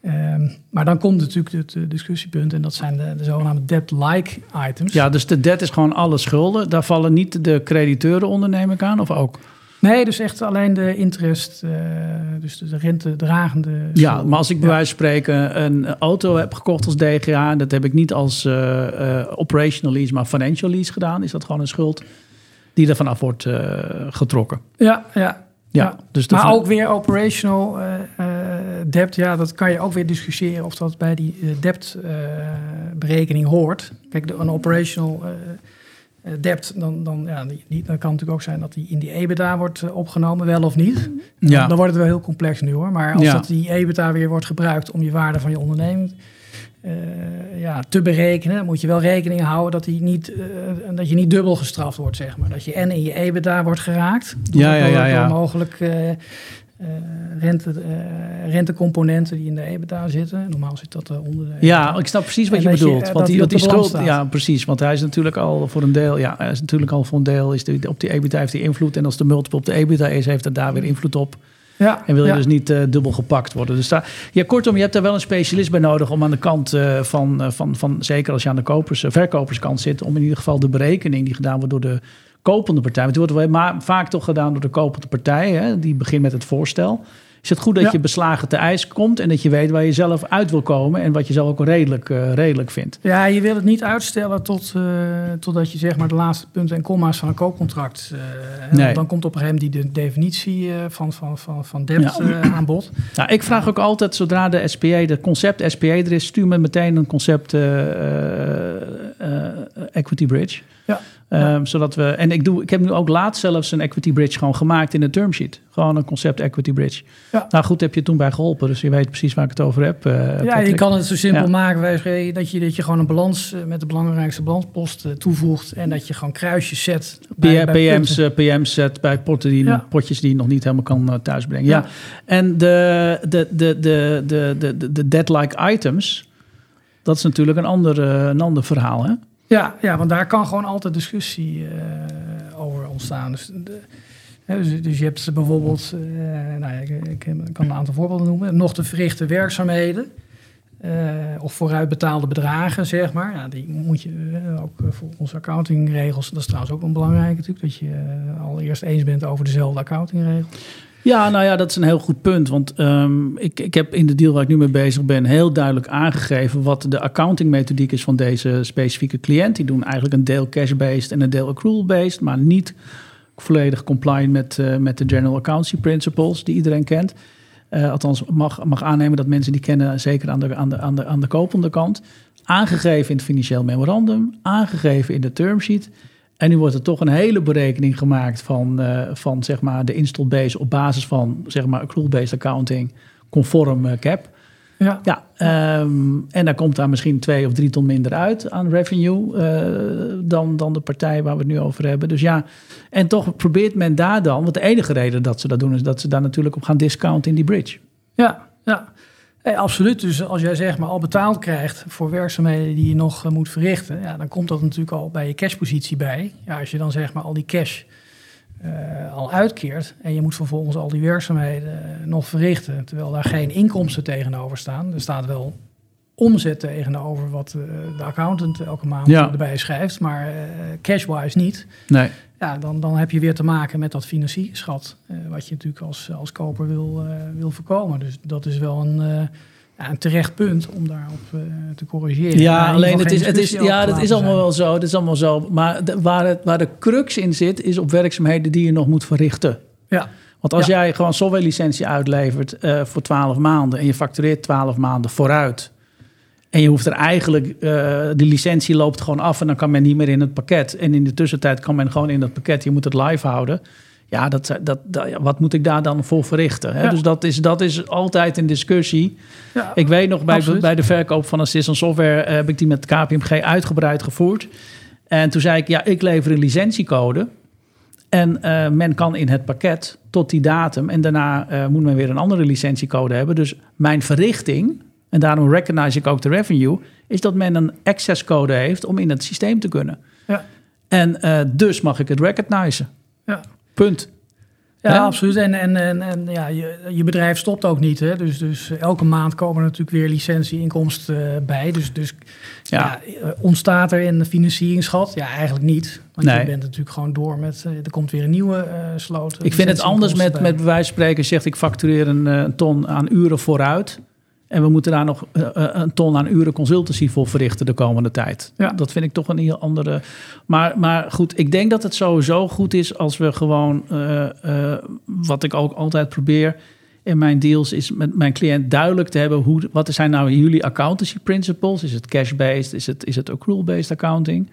Ehm, maar dan komt natuurlijk het discussiepunt en dat zijn de, de zogenaamde debt-like items. ja, dus de debt is gewoon alle schulden. Daar vallen niet de crediteuren onder, neem ik aan, of ook? Nee, dus echt alleen de interest, eh, dus de rentedragende. Ja, schulden. maar als ik bij Ja. wijze van spreken een auto heb gekocht als DGA, en dat heb ik niet als eh, eh, operational lease, maar financial lease gedaan, is dat gewoon een schuld die er vanaf wordt getrokken. Ja, ja. Ja, Ja. dus Maar van- ook weer operational debt, ja, dat kan je ook weer discussiëren of dat bij die eh, debt-berekening hoort. Kijk, de, een operational eh, debt, dan, dan, ja, die, dan kan het natuurlijk ook zijn dat die in die EBITDA wordt eh, opgenomen, wel of niet. Ja. Dan wordt het wel heel complex nu hoor. Maar als Ja. dat die EBITDA weer wordt gebruikt om je waarde van je onderneming eh, ja, te berekenen, dan moet je wel rekening houden dat, die niet, dat je niet dubbel gestraft wordt, zeg maar. Dat je en in je EBITDA wordt geraakt, door, Ja, ja, ja, door- ja. door mogelijk eh, eh, rente, eh, rentecomponenten die in de EBITDA zitten. Normaal zit dat eh, onder de Ja, ik snap precies wat je dat je, bedoelt. want dat die, die schuld, ja, precies. Want hij is natuurlijk al voor een deel, ja, hij is natuurlijk al voor een deel, is de, op die EBITDA heeft hij invloed. En als de multiple op de EBITDA is, heeft het daar weer invloed op. Ja, En wil je ja. dus niet dubbel gepakt worden. Dus daar, ja, kortom, je hebt daar wel een specialist bij nodig om aan de kant van, van, van, zeker als je aan de kopers, verkoperskant zit, om in ieder geval de berekening die gedaan wordt door de kopende partij. Want die wordt wel maar vaak toch gedaan door de kopende partij. Hè? Die begint met het voorstel. Is het goed dat Ja. je beslagen te ijs komt en dat je weet waar je zelf uit wil komen en wat je zelf ook redelijk, eh, redelijk vindt? Ja, je wil het niet uitstellen tot, eh, totdat je zeg maar de laatste punten en comma's van een koopcontract. eh, Nee. Dan komt op een gegeven moment die de definitie van, van, van, van debt Ja. aan bod. Nou, ik vraag ook altijd, zodra de SPA, de concept SPA er is, stuur me meteen een concept equity bridge. Ja. Ehm, zodat we, en ik, doe, ik heb nu ook laatst zelfs een equity bridge gewoon gemaakt in de termsheet. Gewoon een concept equity bridge. Ja. Nou goed, heb je toen bij geholpen, dus je weet precies waar ik het over heb. eh, Ja, je kan het zo simpel Ja. maken dat je, dat je gewoon een balans eh, met de belangrijkste balansposten toevoegt. En dat je gewoon kruisjes zet. bij- bij PM's, eh, PM's zet bij potten die, Ja. potjes die je nog niet helemaal kan eh, thuisbrengen. Ja. En de, de, de, de, de, de, de, de debt-like items, dat is natuurlijk een ander, eh, een ander verhaal. Hè? Ja, ja, want daar kan gewoon altijd discussie eh, over ontstaan. Dus, de, dus, dus je hebt bijvoorbeeld, eh, nou ja, ik, kan een aantal voorbeelden noemen, nog te verrichten werkzaamheden. eh, of vooruitbetaalde bedragen, zeg maar. Ja, die moet je ook eh, volgens accountingregels. Dat is trouwens ook een belangrijke natuurlijk. Dat je allereerst eens bent over dezelfde accountingregels. Ja, nou ja, dat is een heel goed punt. Want ehm, ik, ik heb in de deal waar ik nu mee bezig ben heel duidelijk aangegeven wat de accountingmethodiek is van deze specifieke cliënt. Die doen eigenlijk een deel cash-based en een deel accrual-based, maar niet volledig compliant met, eh, met de general accountancy principles die iedereen kent. Eh, althans, mag, mag aannemen dat mensen die kennen, zeker aan de, aan, de, aan, de, aan de kopende kant. Aangegeven in het financieel memorandum, aangegeven in de termsheet. En nu wordt er toch een hele berekening gemaakt van, eh, van zeg maar de install base op basis van zeg maar accrual-based accounting conform eh, cap. Ja. Ja, ehm, en dan komt daar misschien twee of drie ton minder uit aan revenue eh, dan, dan de partij waar we het nu over hebben. Dus ja, en toch probeert men daar dan, want de enige reden dat ze dat doen is dat ze daar natuurlijk op gaan discounten in die bridge. Ja, ja. Hey, absoluut. Dus als jij zeg maar al betaald krijgt voor werkzaamheden die je nog eh, moet verrichten, ja, dan komt dat natuurlijk al bij je cashpositie bij. Ja, als je dan zeg maar al die cash eh, al uitkeert en je moet vervolgens al die werkzaamheden eh, nog verrichten, terwijl daar geen inkomsten tegenover staan. Er staat wel omzet tegenover wat eh, de accountant elke maand Ja. erbij schrijft, maar eh, cash-wise niet. Nee. Ja, dan, dan heb je weer te maken met dat financierschat, eh, wat je natuurlijk als, als koper wil, eh, wil voorkomen. Dus dat is wel een, eh, ja, een terecht punt om daarop te corrigeren. Ja, alleen het is, het is, ja, dat is allemaal zijn. wel zo. Dat is allemaal zo. Maar de- waar, het, waar de crux in zit, is op werkzaamheden die je nog moet verrichten. Ja, Want als Ja. jij gewoon softwarelicentie uitlevert voor 12 maanden en je factureert 12 maanden vooruit. En je hoeft er eigenlijk, eh, de licentie loopt gewoon af en dan kan men niet meer in het pakket. En in de tussentijd kan men gewoon in dat pakket, je moet het live houden. Ja, dat, dat, wat moet ik daar dan voor verrichten? Hè? Ja. Dus dat is, dat is altijd een discussie. ja, Ik weet nog, bij, bij de verkoop van Assistant Software eh, heb ik die met KPMG uitgebreid gevoerd. En toen zei ik, ja, ik lever een licentiecode. En eh, men kan in het pakket tot die datum. En daarna moet men weer een andere licentiecode hebben. Dus mijn verrichting, en daarom recognize ik ook de revenue, is dat men een access code heeft om in het systeem te kunnen. ja, En eh, dus mag ik het recognizen. ja. Punt. Ja, absoluut. En, en, en, en ja, je, je bedrijf stopt ook niet. Hè? Dus, dus elke maand komen er natuurlijk weer licentieinkomsten eh, bij. Dus, dus Ja. ja. eh, ontstaat er een financieringsgat? Ja, eigenlijk niet. Want Nee. je bent natuurlijk gewoon door met... er komt weer een nieuwe eh sloot. Ik vind het anders met, met bij wijze van spreken zegt ik factureer een, een ton aan uren vooruit. En we moeten daar nog eh, eh, een ton aan uren consultancy voor verrichten de komende tijd. Ja. Dat vind ik toch een heel andere. Maar, maar goed, ik denk dat het sowieso goed is als we gewoon, eh, wat ik ook altijd probeer in mijn deals, is met mijn cliënt duidelijk te hebben hoe, wat zijn nou jullie accountancy principles? Is het cash-based? Is het, is het accrual-based accounting?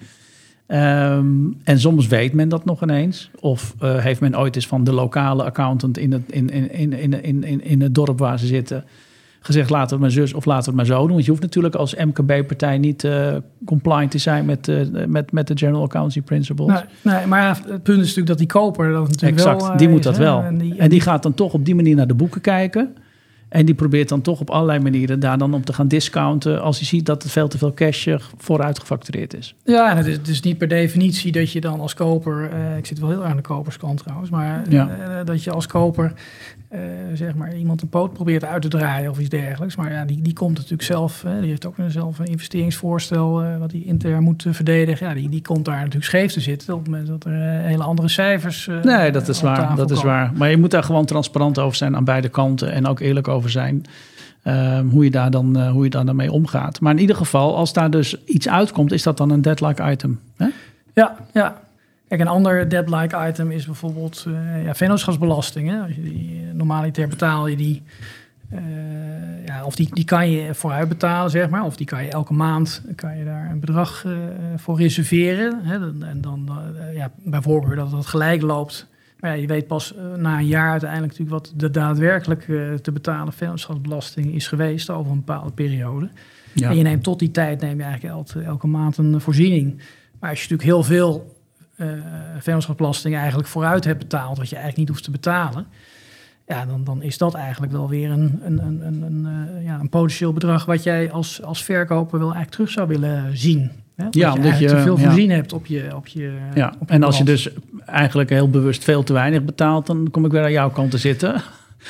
Ehm, en soms weet men dat nog ineens. Of heeft men ooit eens van de lokale accountant in het, in, in, in, in, in, in het dorp waar ze zitten gezegd: laten we het maar zus of laten we het maar zo doen. Want je hoeft natuurlijk als MKB-partij niet eh, compliant te zijn met, eh, met, met de General Accountancy Principles. Nee, nee, maar het punt is natuurlijk dat die koper dat natuurlijk exact, wel... eh, die moet is, dat hè. wel. En die, en die gaat dan toch op die manier naar de boeken kijken. En die probeert dan toch op allerlei manieren daar dan op te gaan discounten. als hij ziet dat er veel te veel cash eh, vooruit gefactureerd is. Ja, en het is, het is niet per definitie dat je dan als koper, eh, ik zit wel heel erg aan de koperskant trouwens, maar Ja. eh, dat je als koper zeg maar iemand een poot probeert uit te draaien of iets dergelijks. Maar ja, die, die komt natuurlijk zelf, hè, die heeft ook een- zelf een investeringsvoorstel wat hij intern moet verdedigen. Ja, die, die komt daar natuurlijk scheef te zitten op het moment dat er hele andere cijfers Nee, dat is waar. Dat is waar. Maar je moet daar gewoon transparant over zijn aan beide kanten en ook eerlijk over zijn. ehm, hoe, je daar dan, eh, hoe je daar mee omgaat. Maar in ieder geval, als daar dus iets uitkomt, is dat dan een deadline item. Hè? Ja, ja. Kijk, een ander debt-like item is bijvoorbeeld eh ja, vennootschapsbelasting. Je die, eh, normaliter betaal je die, ja, of die, die kan je vooruit betalen, zeg maar. Of die kan je elke maand, kan je daar een bedrag voor reserveren. Hè? En dan, ja, bij voorkeur dat het gelijk loopt. Maar ja, je weet pas eh, na een jaar uiteindelijk natuurlijk wat de daadwerkelijk eh, te betalen vennootschapsbelasting is geweest over een bepaalde periode. Ja. En je neemt tot die tijd neem je eigenlijk elke, elke maand een voorziening. Maar als je natuurlijk heel veel eh vennootschapsbelasting eigenlijk vooruit hebt betaald, wat je eigenlijk niet hoeft te betalen, ja, dan, dan is dat eigenlijk wel weer een, een, een, een, een, eh, ja, een potentieel bedrag wat jij als, als verkoper wel eigenlijk terug zou willen zien. Hè? Omdat Ja, je omdat je- te veel ja. voorzien hebt op je, op je, Ja, op je en als je dus eigenlijk heel bewust veel te weinig betaalt, dan kom ik weer aan jouw kant te zitten.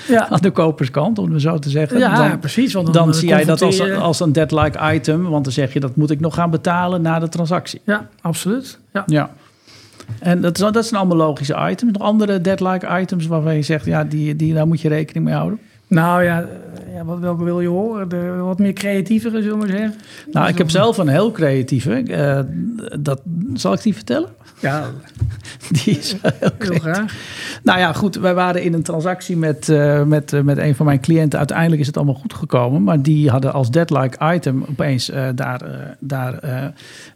Ja, Aan de koperskant, om het zo te zeggen. ja dan, precies. Want dan, eh, zie jij dat als, als een dead-like item, want dan zeg je dat moet ik nog gaan betalen na de transactie. Ja, absoluut. Ja. Ja. En dat, is, dat zijn allemaal logische items. Nog andere dead-like items waarvan je zegt, ja, die, die, daar moet je rekening mee houden. Nou ja, ja wat, welke wil je horen? De wat meer creatievere, zullen we maar zeggen. Nou, ik heb zelf een heel creatieve. eh, dat, zal ik die vertellen? Ja, Die is heel heel creatief. graag. Nou ja, goed. Wij waren in een transactie met, eh, met, eh, met een van mijn cliënten. Uiteindelijk is het allemaal goed gekomen. Maar die hadden als deadline item opeens daar, daar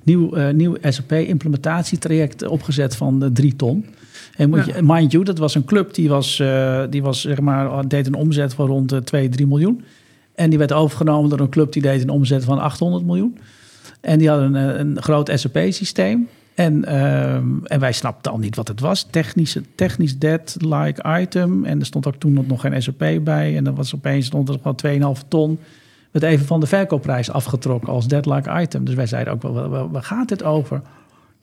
nieuw, nieuw SAP-implementatietraject opgezet van drie ton. En moet Ja. je, mind you, dat was een club die, was, eh, die was, zeg maar, deed een omzet van rond de 2, 3 miljoen. En die werd overgenomen door een club die deed een omzet van 800 miljoen. En die hadden een, een groot SAP-systeem. En, ehm, en wij snapten al niet wat het was. Technisch, technisch debt-like item. En er stond ook toen nog geen SAP bij. En dan was opeens stond er gewoon 2,5 ton. Werd even van de verkoopprijs afgetrokken als debt-like item. Dus wij zeiden ook, wel, waar, waar gaat dit over?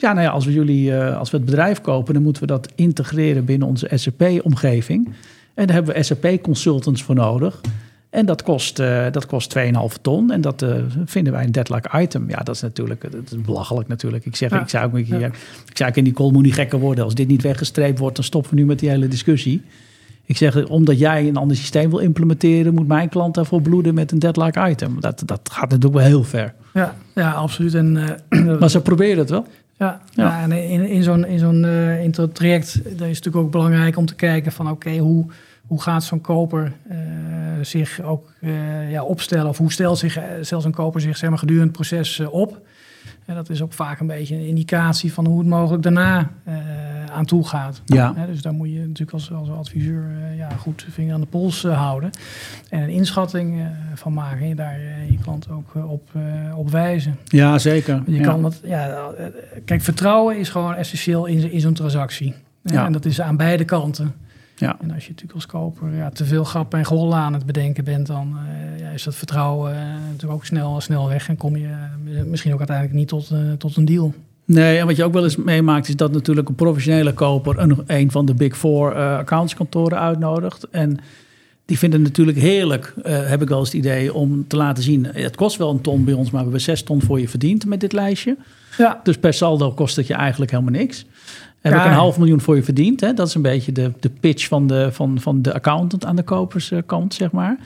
Ja, nou ja, als we jullie, eh, als we het bedrijf kopen, dan moeten we dat integreren binnen onze SAP-omgeving. En daar hebben we SAP-consultants voor nodig. En dat kost, uh, dat kost 2,5 ton. En dat uh, vinden wij een deadlock item. Ja, dat is natuurlijk dat is belachelijk natuurlijk. Ik, zeg, Ja. ik, zou ook, Ja. ik ook in die call moet niet gekker worden. Als dit niet weggestreept wordt, dan stoppen we nu met die hele discussie. Ik zeg, omdat jij een ander systeem wil implementeren... moet mijn klant daarvoor bloeden met een deadlock item. Dat, dat gaat natuurlijk wel heel ver. Ja, ja absoluut. En, eh, Maar ze proberen het wel. Ja, Ja. en in, in zo'n in zo'n eh, in traject is het natuurlijk ook belangrijk om te kijken van oké, hoe, hoe gaat zo'n koper eh, zich ook eh, ja, opstellen of hoe stelt zich, stelt zo'n koper zich zeg maar, gedurende het proces op. En dat is ook vaak een beetje een indicatie van hoe het mogelijk daarna eh, aan toe gaat. Ja. Dus daar moet je natuurlijk als, als adviseur eh, ja, goed vinger aan de pols eh, houden. En een inschatting van maken en je daar je klant ook op, op wijzen. Ja, zeker. Je ja. kan wat, ja, kijk, vertrouwen is gewoon essentieel in, in zo'n transactie. Ja. En dat is aan beide kanten. Ja. En als je natuurlijk als koper ja, te veel grap en gollen aan het bedenken bent, dan eh, ja, is dat vertrouwen eh, natuurlijk ook snel, snel weg. En kom je eh, misschien ook uiteindelijk niet tot, tot een deal. Nee, en wat je ook wel eens meemaakt is dat natuurlijk een professionele koper een, een van de Big Four accountskantoren uitnodigt. En die vinden het natuurlijk heerlijk, heb ik wel eens het idee, om te laten zien. Het kost wel een ton bij ons, maar we hebben zes ton voor je verdiend met dit lijstje. Ja, Dus per saldo kost het je eigenlijk helemaal niks. Heb Ja. ik een half miljoen voor je verdiend. Hè? Dat is een beetje de, de pitch van de, van, van de accountant aan de koperskant, zeg maar.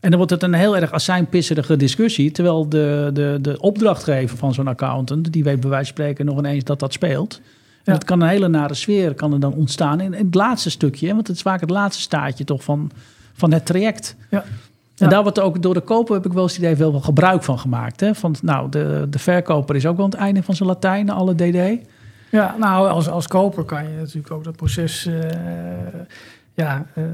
En dan wordt het een heel erg azijnpisserige discussie. Terwijl de, de, de opdrachtgever van zo'n accountant, die weet bij wijze van spreken nog ineens dat dat speelt. En Ja. dat kan een hele nare sfeer kan er dan ontstaan in, in het laatste stukje. hè, Want het is vaak het laatste staartje toch van, van het traject. ja. En Ja. daar wordt ook door de koper, heb ik wel eens het idee, veel wel gebruik van gemaakt. Hè? Van, nou, de, de verkoper is ook wel aan het einde van zijn Latijn, alle DD. Ja, nou, als, als koper kan je natuurlijk ook dat proces eh, ja, eh,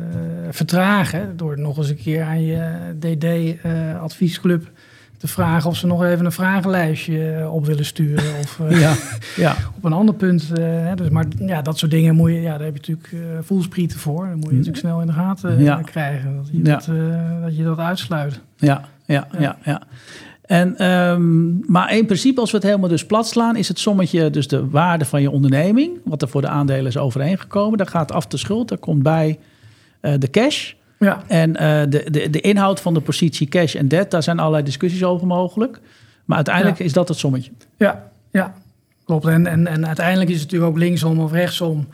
vertragen. Door nog eens een keer aan je DD-adviesclub te vragen of ze nog even een vragenlijstje eh, op willen sturen. Of eh, ja, ja. op een ander punt. eh, dus, maar ja, dat soort dingen moet je, ja, daar heb je natuurlijk eh voelsprieten voor. Dan moet je natuurlijk snel in de gaten eh, Ja. krijgen. Dat je, dat, eh, dat je dat uitsluit. Ja, ja, ja, ja. En, ehm, maar in principe, als we het helemaal dus plat slaan, is het sommetje dus de waarde van je onderneming, wat er voor de aandelen is overeengekomen. Daar gaat af de schuld, daar komt bij eh, de cash. Ja, En eh, de, de, de inhoud van de positie cash en debt, daar zijn allerlei discussies over mogelijk. Maar uiteindelijk Ja. is dat het sommetje. ja, ja. klopt. En, en, en uiteindelijk is het natuurlijk ook linksom of rechtsom.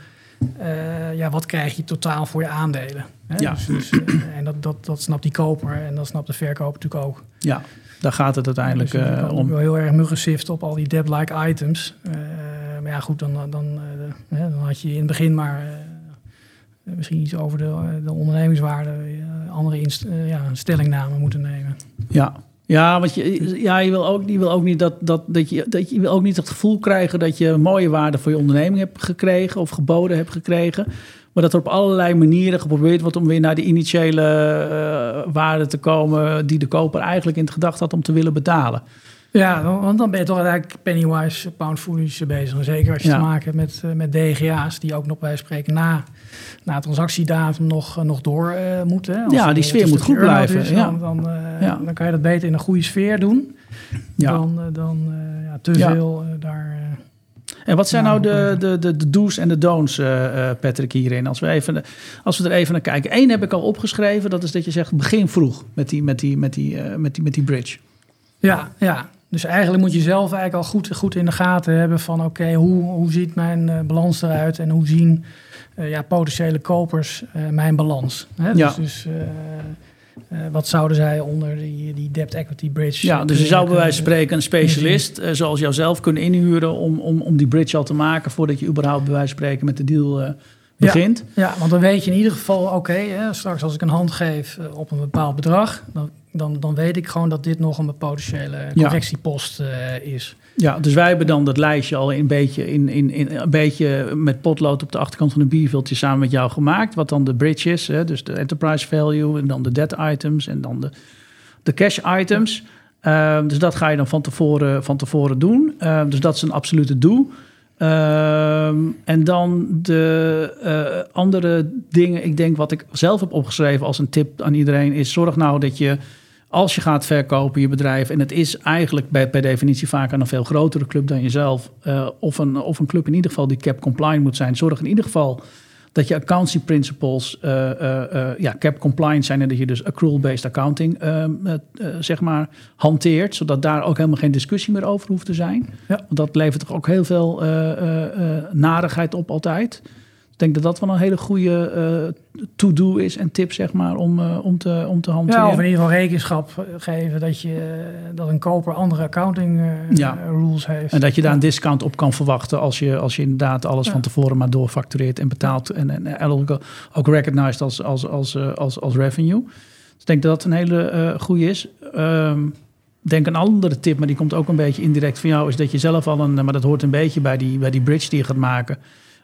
eh, ja, wat krijg je totaal voor je aandelen? Hè? Ja. Dus, dus, en dat, dat, dat snapt die koper en dat snapt de verkoper natuurlijk ook. Ja, daar gaat het uiteindelijk Dus eh, om. wel heel erg muggensift op al die debt-like items. Eh, maar ja, goed, dan, dan, eh, dan had je in het begin maar misschien iets over de, de ondernemingswaarde, andere inst- ja, stellingnamen moeten nemen. Ja. Ja, want je, ja, je wil ook, je wil ook niet dat, dat, dat, je, dat je wil ook niet het gevoel krijgen dat je mooie waarde voor je onderneming hebt gekregen of geboden hebt gekregen. Maar dat er op allerlei manieren geprobeerd wordt om weer naar de initiële eh, waarde te komen die de koper eigenlijk in het gedacht had om te willen betalen. Ja, want dan ben je toch eigenlijk pennywise, pound foolish bezig. Zeker als je Ja. te maken hebt met, eh, met DGA's, die ook nog bij spreken na, na transactiedatum nog, eh, nog door moeten. Als Ja, die sfeer moet goed blijven, is, ja. dan, dan, Ja. dan kan je dat beter in een goede sfeer doen Ja. dan, dan ja, te veel daar... eh, En wat zijn Ja, nou de, oké. de, de, de do's en de don'ts, eh, eh, Patrick, hierin? Als we, even, als we er even naar kijken. Eén heb ik al opgeschreven, dat is dat je zegt begin vroeg met die, met die, met die, eh, met die, met die bridge. Ja, ja. Dus eigenlijk moet je zelf eigenlijk al goed, goed in de gaten hebben van oké, hoe, hoe ziet mijn eh, balans eruit en hoe zien eh, ja, potentiële kopers eh, mijn balans. Hè? Ja. Dus, eh, wat zouden zij onder die, die debt equity bridge Ja, dus je zou bij wijze van spreken een specialist eh, zoals jouzelf kunnen inhuren om, om, om die bridge al te maken voordat je überhaupt bij wijze van spreken met de deal eh, begint. Ja, want dan weet je in ieder geval, oké, straks als ik een hand geef op een bepaald bedrag, dan, dan, dan weet ik gewoon dat dit nog een potentiële correctiepost eh, is. Ja, dus wij hebben dan dat lijstje al een beetje, in, in, in, een beetje met potlood op de achterkant van een bierviltje samen met jou gemaakt. Wat dan de bridge is, hè, dus de enterprise value en dan de debt items en dan de, de cash items. Ehm, dus dat ga je dan van tevoren, van tevoren doen. Ehm, dus dat is een absolute do. Ehm, en dan de eh, andere dingen, ik denk wat ik zelf heb opgeschreven als een tip aan iedereen, is zorg nou dat je als je gaat verkopen je bedrijf, en het is eigenlijk bij, per definitie vaak aan een veel grotere club dan jezelf, uh, of, een, of een club in ieder geval die cap compliant moet zijn, zorg in ieder geval dat je accountancy principles uh, uh, ja, cap compliant zijn en dat je dus accrual-based accounting zeg maar hanteert, zodat daar ook helemaal geen discussie meer over hoeft te zijn. Ja. Want dat levert toch ook heel veel narigheid op altijd denk dat dat wel een hele goede uh, to-do is en tip, zeg maar, om, uh, om, te, om te hanteren. Ja, of in ieder geval rekenschap geven dat, je, dat een koper andere accounting uh, ja. rules heeft. En dat je daar een discount op kan verwachten als je, als je inderdaad alles van tevoren maar doorfactureert en betaalt. En, en, en ook, ook recognized als, als, als, als, als revenue. Dus ik denk dat dat een hele goede is. Um, denk een andere tip, maar die komt ook een beetje indirect van jou, is dat je zelf al een, maar dat hoort een beetje bij die, bij die bridge die je gaat maken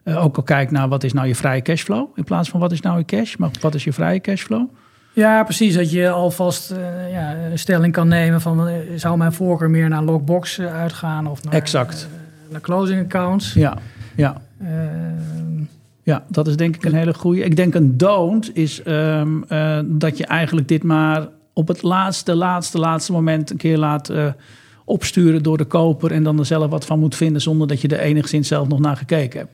uh, ook al kijkt naar wat is nou je vrije cashflow. In plaats van wat is nou je cash, maar wat is je vrije cashflow. Ja, precies. Dat je alvast uh, ja, een stelling kan nemen van... Uh, zou mijn voorkeur meer naar lockbox uitgaan of naar, exact. naar closing accounts? Ja, ja. ja, dat is denk ik een hele goede. Ik denk een don't is um, dat je eigenlijk dit maar op het laatste, laatste, laatste moment... een keer laat opsturen door de koper... en dan er zelf wat van moet vinden... zonder dat je er enigszins zelf nog naar gekeken hebt.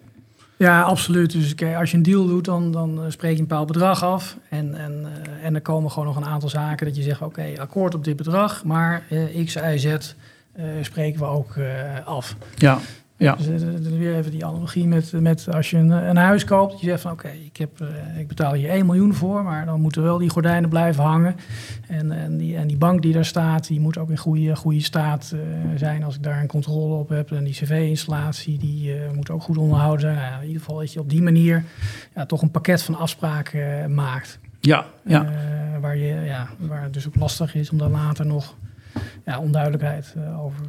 Ja, absoluut. Dus als je een deal doet, dan, dan eh, spreek je een bepaald bedrag af. En, en, uh, en er komen gewoon nog een aantal zaken dat je zegt: oké, akkoord op dit bedrag, maar uh, X, Y, Z spreken we ook af. Ja. Ja. Dus weer even die analogie met, met als je een, een huis koopt. Je zegt van oké, ik ik, uh, ik betaal hier 1 miljoen voor, maar dan moeten wel die gordijnen blijven hangen. En, en, die, en die bank die daar staat, die moet ook in goede, goede staat uh, zijn als ik daar een controle op heb. En die cv-installatie, die moet ook goed onderhouden zijn. Nou, in ieder geval dat je op die manier ja, toch een pakket van afspraken maakt. Ja, ja. waar, je, ja, waar het dus ook lastig is om dan later nog ja, onduidelijkheid uh, over,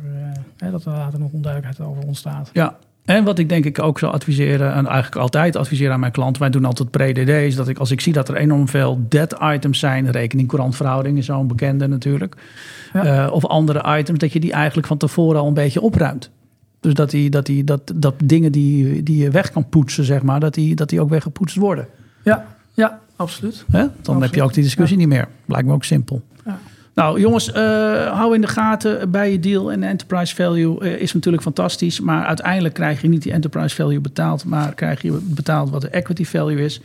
uh, dat er later nog onduidelijkheid over ontstaat. Ja, en wat ik denk ik ook zou adviseren, en eigenlijk altijd adviseren aan mijn klanten, wij doen altijd pre-DD, is dat ik als ik zie dat er enorm veel dead items zijn, rekening courantverhouding is zo'n bekende natuurlijk, ja. uh, of andere items, dat je die eigenlijk van tevoren al een beetje opruimt. Dus dat, die, dat, die, dat, dat dingen die, die je weg kan poetsen, zeg maar, dat die, dat die ook weggepoetst worden. Ja, ja absoluut. Hè? Dan absoluut. heb je ook die discussie ja. niet meer. Lijkt me ook simpel. Ja. Nou, jongens, uh, hou in de gaten bij je deal. En de enterprise value uh, is natuurlijk fantastisch. Maar uiteindelijk krijg je niet die enterprise value betaald. Maar krijg je betaald wat de equity value is.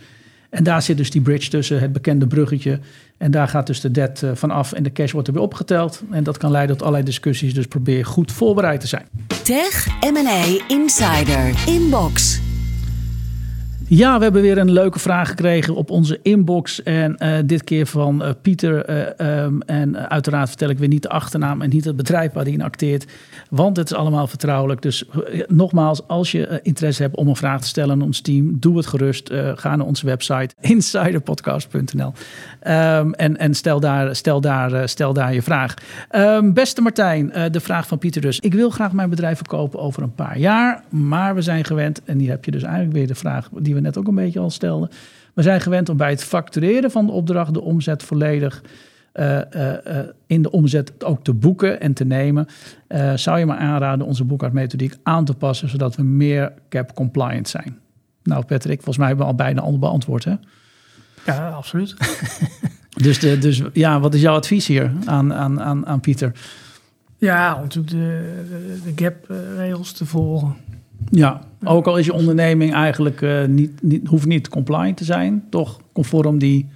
En daar zit dus die bridge tussen, het bekende bruggetje. En daar gaat dus de debt uh, van af en de cash wordt er weer opgeteld. En dat kan leiden tot allerlei discussies. Dus probeer goed voorbereid te zijn. Tech M&A Insider Inbox. Ja, we hebben weer een leuke vraag gekregen op onze inbox. En uh, dit keer van uh, Pieter. Uh, um, en uiteraard vertel ik weer niet de achternaam en niet het bedrijf waar hij in acteert. Want het is allemaal vertrouwelijk. Dus nogmaals, als je interesse hebt om een vraag te stellen aan ons team, doe het gerust. ga naar onze website insiderpodcast.nl um, en, en stel, daar, stel, daar, stel daar je vraag. Um, beste Martijn, de vraag van Pieter dus. Ik wil graag mijn bedrijf verkopen over een paar jaar. Maar we zijn gewend, en hier heb je dus eigenlijk weer de vraag die we net ook een beetje al stelden. We zijn gewend om bij het factureren van de opdracht de omzet volledig uh, uh, uh, in de omzet ook te boeken en te nemen. zou je maar aanraden onze boekhoudmethodiek aan te passen, zodat we meer cap compliant zijn? Nou, Patrick, volgens mij hebben we al bijna al beantwoord, hè? Ja, absoluut. dus, de, dus ja, wat is jouw advies hier aan, aan, aan, aan Pieter? Ja, om natuurlijk de, de, de gap-regels te volgen. Ja, ook al is je onderneming eigenlijk uh, niet, niet, hoeft niet compliant te zijn, toch conform die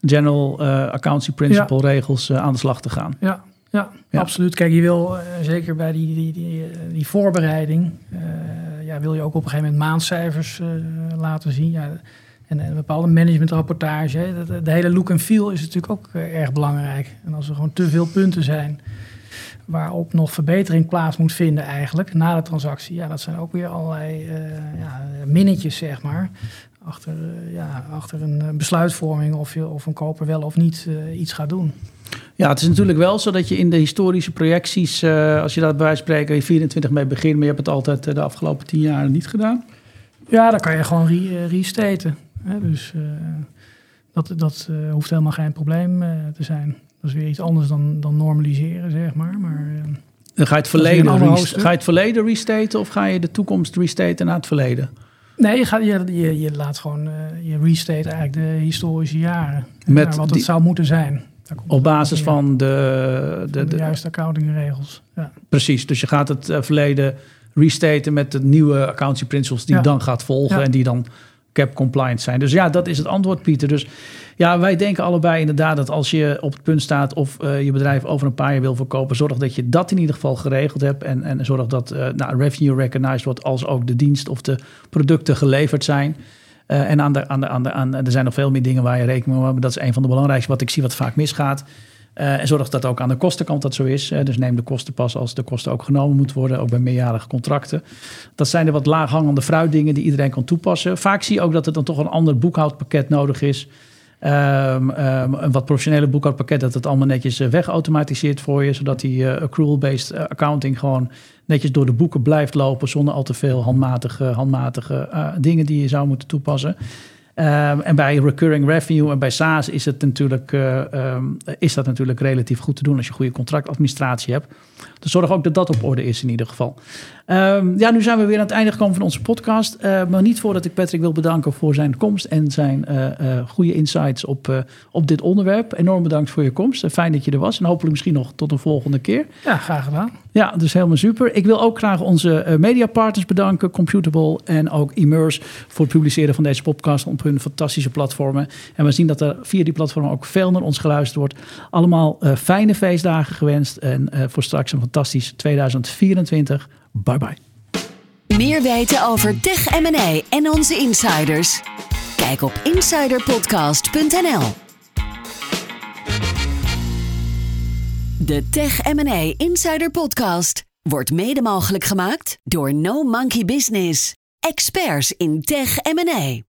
general uh, accountancy principle ja. regels uh, aan de slag te gaan. Ja, ja, ja. absoluut. Kijk, je wil zeker bij die, die, die, die voorbereiding, ja, wil je ook op een gegeven moment maandcijfers laten zien. Ja, en een bepaalde managementrapportage. De, de hele look en feel is natuurlijk ook erg belangrijk. En als er gewoon te veel punten zijn waarop nog verbetering plaats moet vinden eigenlijk na de transactie. Ja, dat zijn ook weer allerlei uh, ja, minnetjes, zeg maar. Achter, uh, ja, achter een besluitvorming of, je, of een koper wel of niet uh, iets gaat doen. Ja, het is natuurlijk wel zo dat je in de historische projecties, als je dat bij wijze van spreken, je 24 mee begint, maar je hebt het altijd de afgelopen 10 jaar niet gedaan. Ja, dan kan je gewoon re restaten. Hè? Dus dat, dat hoeft helemaal geen probleem te zijn. Dat is weer iets anders dan, dan normaliseren, zeg maar. maar uh, dan ga je, het verleden ga je het verleden restaten of ga je de toekomst restaten naar het verleden? Nee, je, gaat, je, je, je laat gewoon, uh, je restate eigenlijk de historische jaren. Met wat het zou moeten zijn. Op basis van de, de, de, de juiste accountingregels. Ja. Precies, dus je gaat het uh, verleden restaten met de nieuwe accounting principles die ja. dan gaat volgen ja. en die dan cap compliant zijn. Dus ja, dat is het antwoord, Pieter. Dus ja, wij denken allebei inderdaad dat als je op het punt staat of uh, je bedrijf over een paar jaar wil verkopen, zorg dat je dat in ieder geval geregeld hebt en, en zorg dat uh, nou, revenue recognized wordt als ook de dienst of de producten geleverd zijn. Uh, en aan de, aan de, aan de, aan, er zijn nog veel meer dingen waar je rekening mee moet hebben. Dat is een van de belangrijkste wat ik zie wat vaak misgaat. En zorg dat ook aan de kostenkant dat zo is. Dus neem de kosten pas als de kosten ook genomen moeten worden, ook bij meerjarige contracten. Dat zijn de wat laaghangende fruitdingen die iedereen kan toepassen. Vaak zie je ook dat er dan toch een ander boekhoudpakket nodig is. Um, um, een wat professionele boekhoudpakket dat het allemaal netjes uh, wegautomatiseert voor je, zodat die accrual-based accounting gewoon netjes door de boeken blijft lopen zonder al te veel handmatige, handmatige dingen die je zou moeten toepassen. Um, en bij recurring revenue en bij SaaS is, het natuurlijk, uh, um, is dat natuurlijk relatief goed te doen als je goede contractadministratie hebt. Dus zorg ook dat dat op orde is in ieder geval. Um, ja, nu zijn we weer aan het einde gekomen van onze podcast. Uh, maar niet voordat ik Patrick wil bedanken voor zijn komst en zijn uh, goede insights op, op dit onderwerp. Enorm bedankt voor je komst. Fijn dat je er was. En hopelijk misschien nog tot een volgende keer. Ja, graag gedaan. Ja, dus helemaal super. Ik wil ook graag onze mediapartners bedanken. Computable en ook Immerse voor het publiceren van deze podcast hun fantastische platformen. En we zien dat er via die platformen ook veel naar ons geluisterd wordt. Allemaal fijne feestdagen gewenst. En voor straks een fantastisch 2024. Bye bye. Meer weten over Tech M&A en onze insiders? Kijk op insiderpodcast.nl. De Tech M&A Insider Podcast wordt mede mogelijk gemaakt door No Monkey Business. Experts in Tech M&A.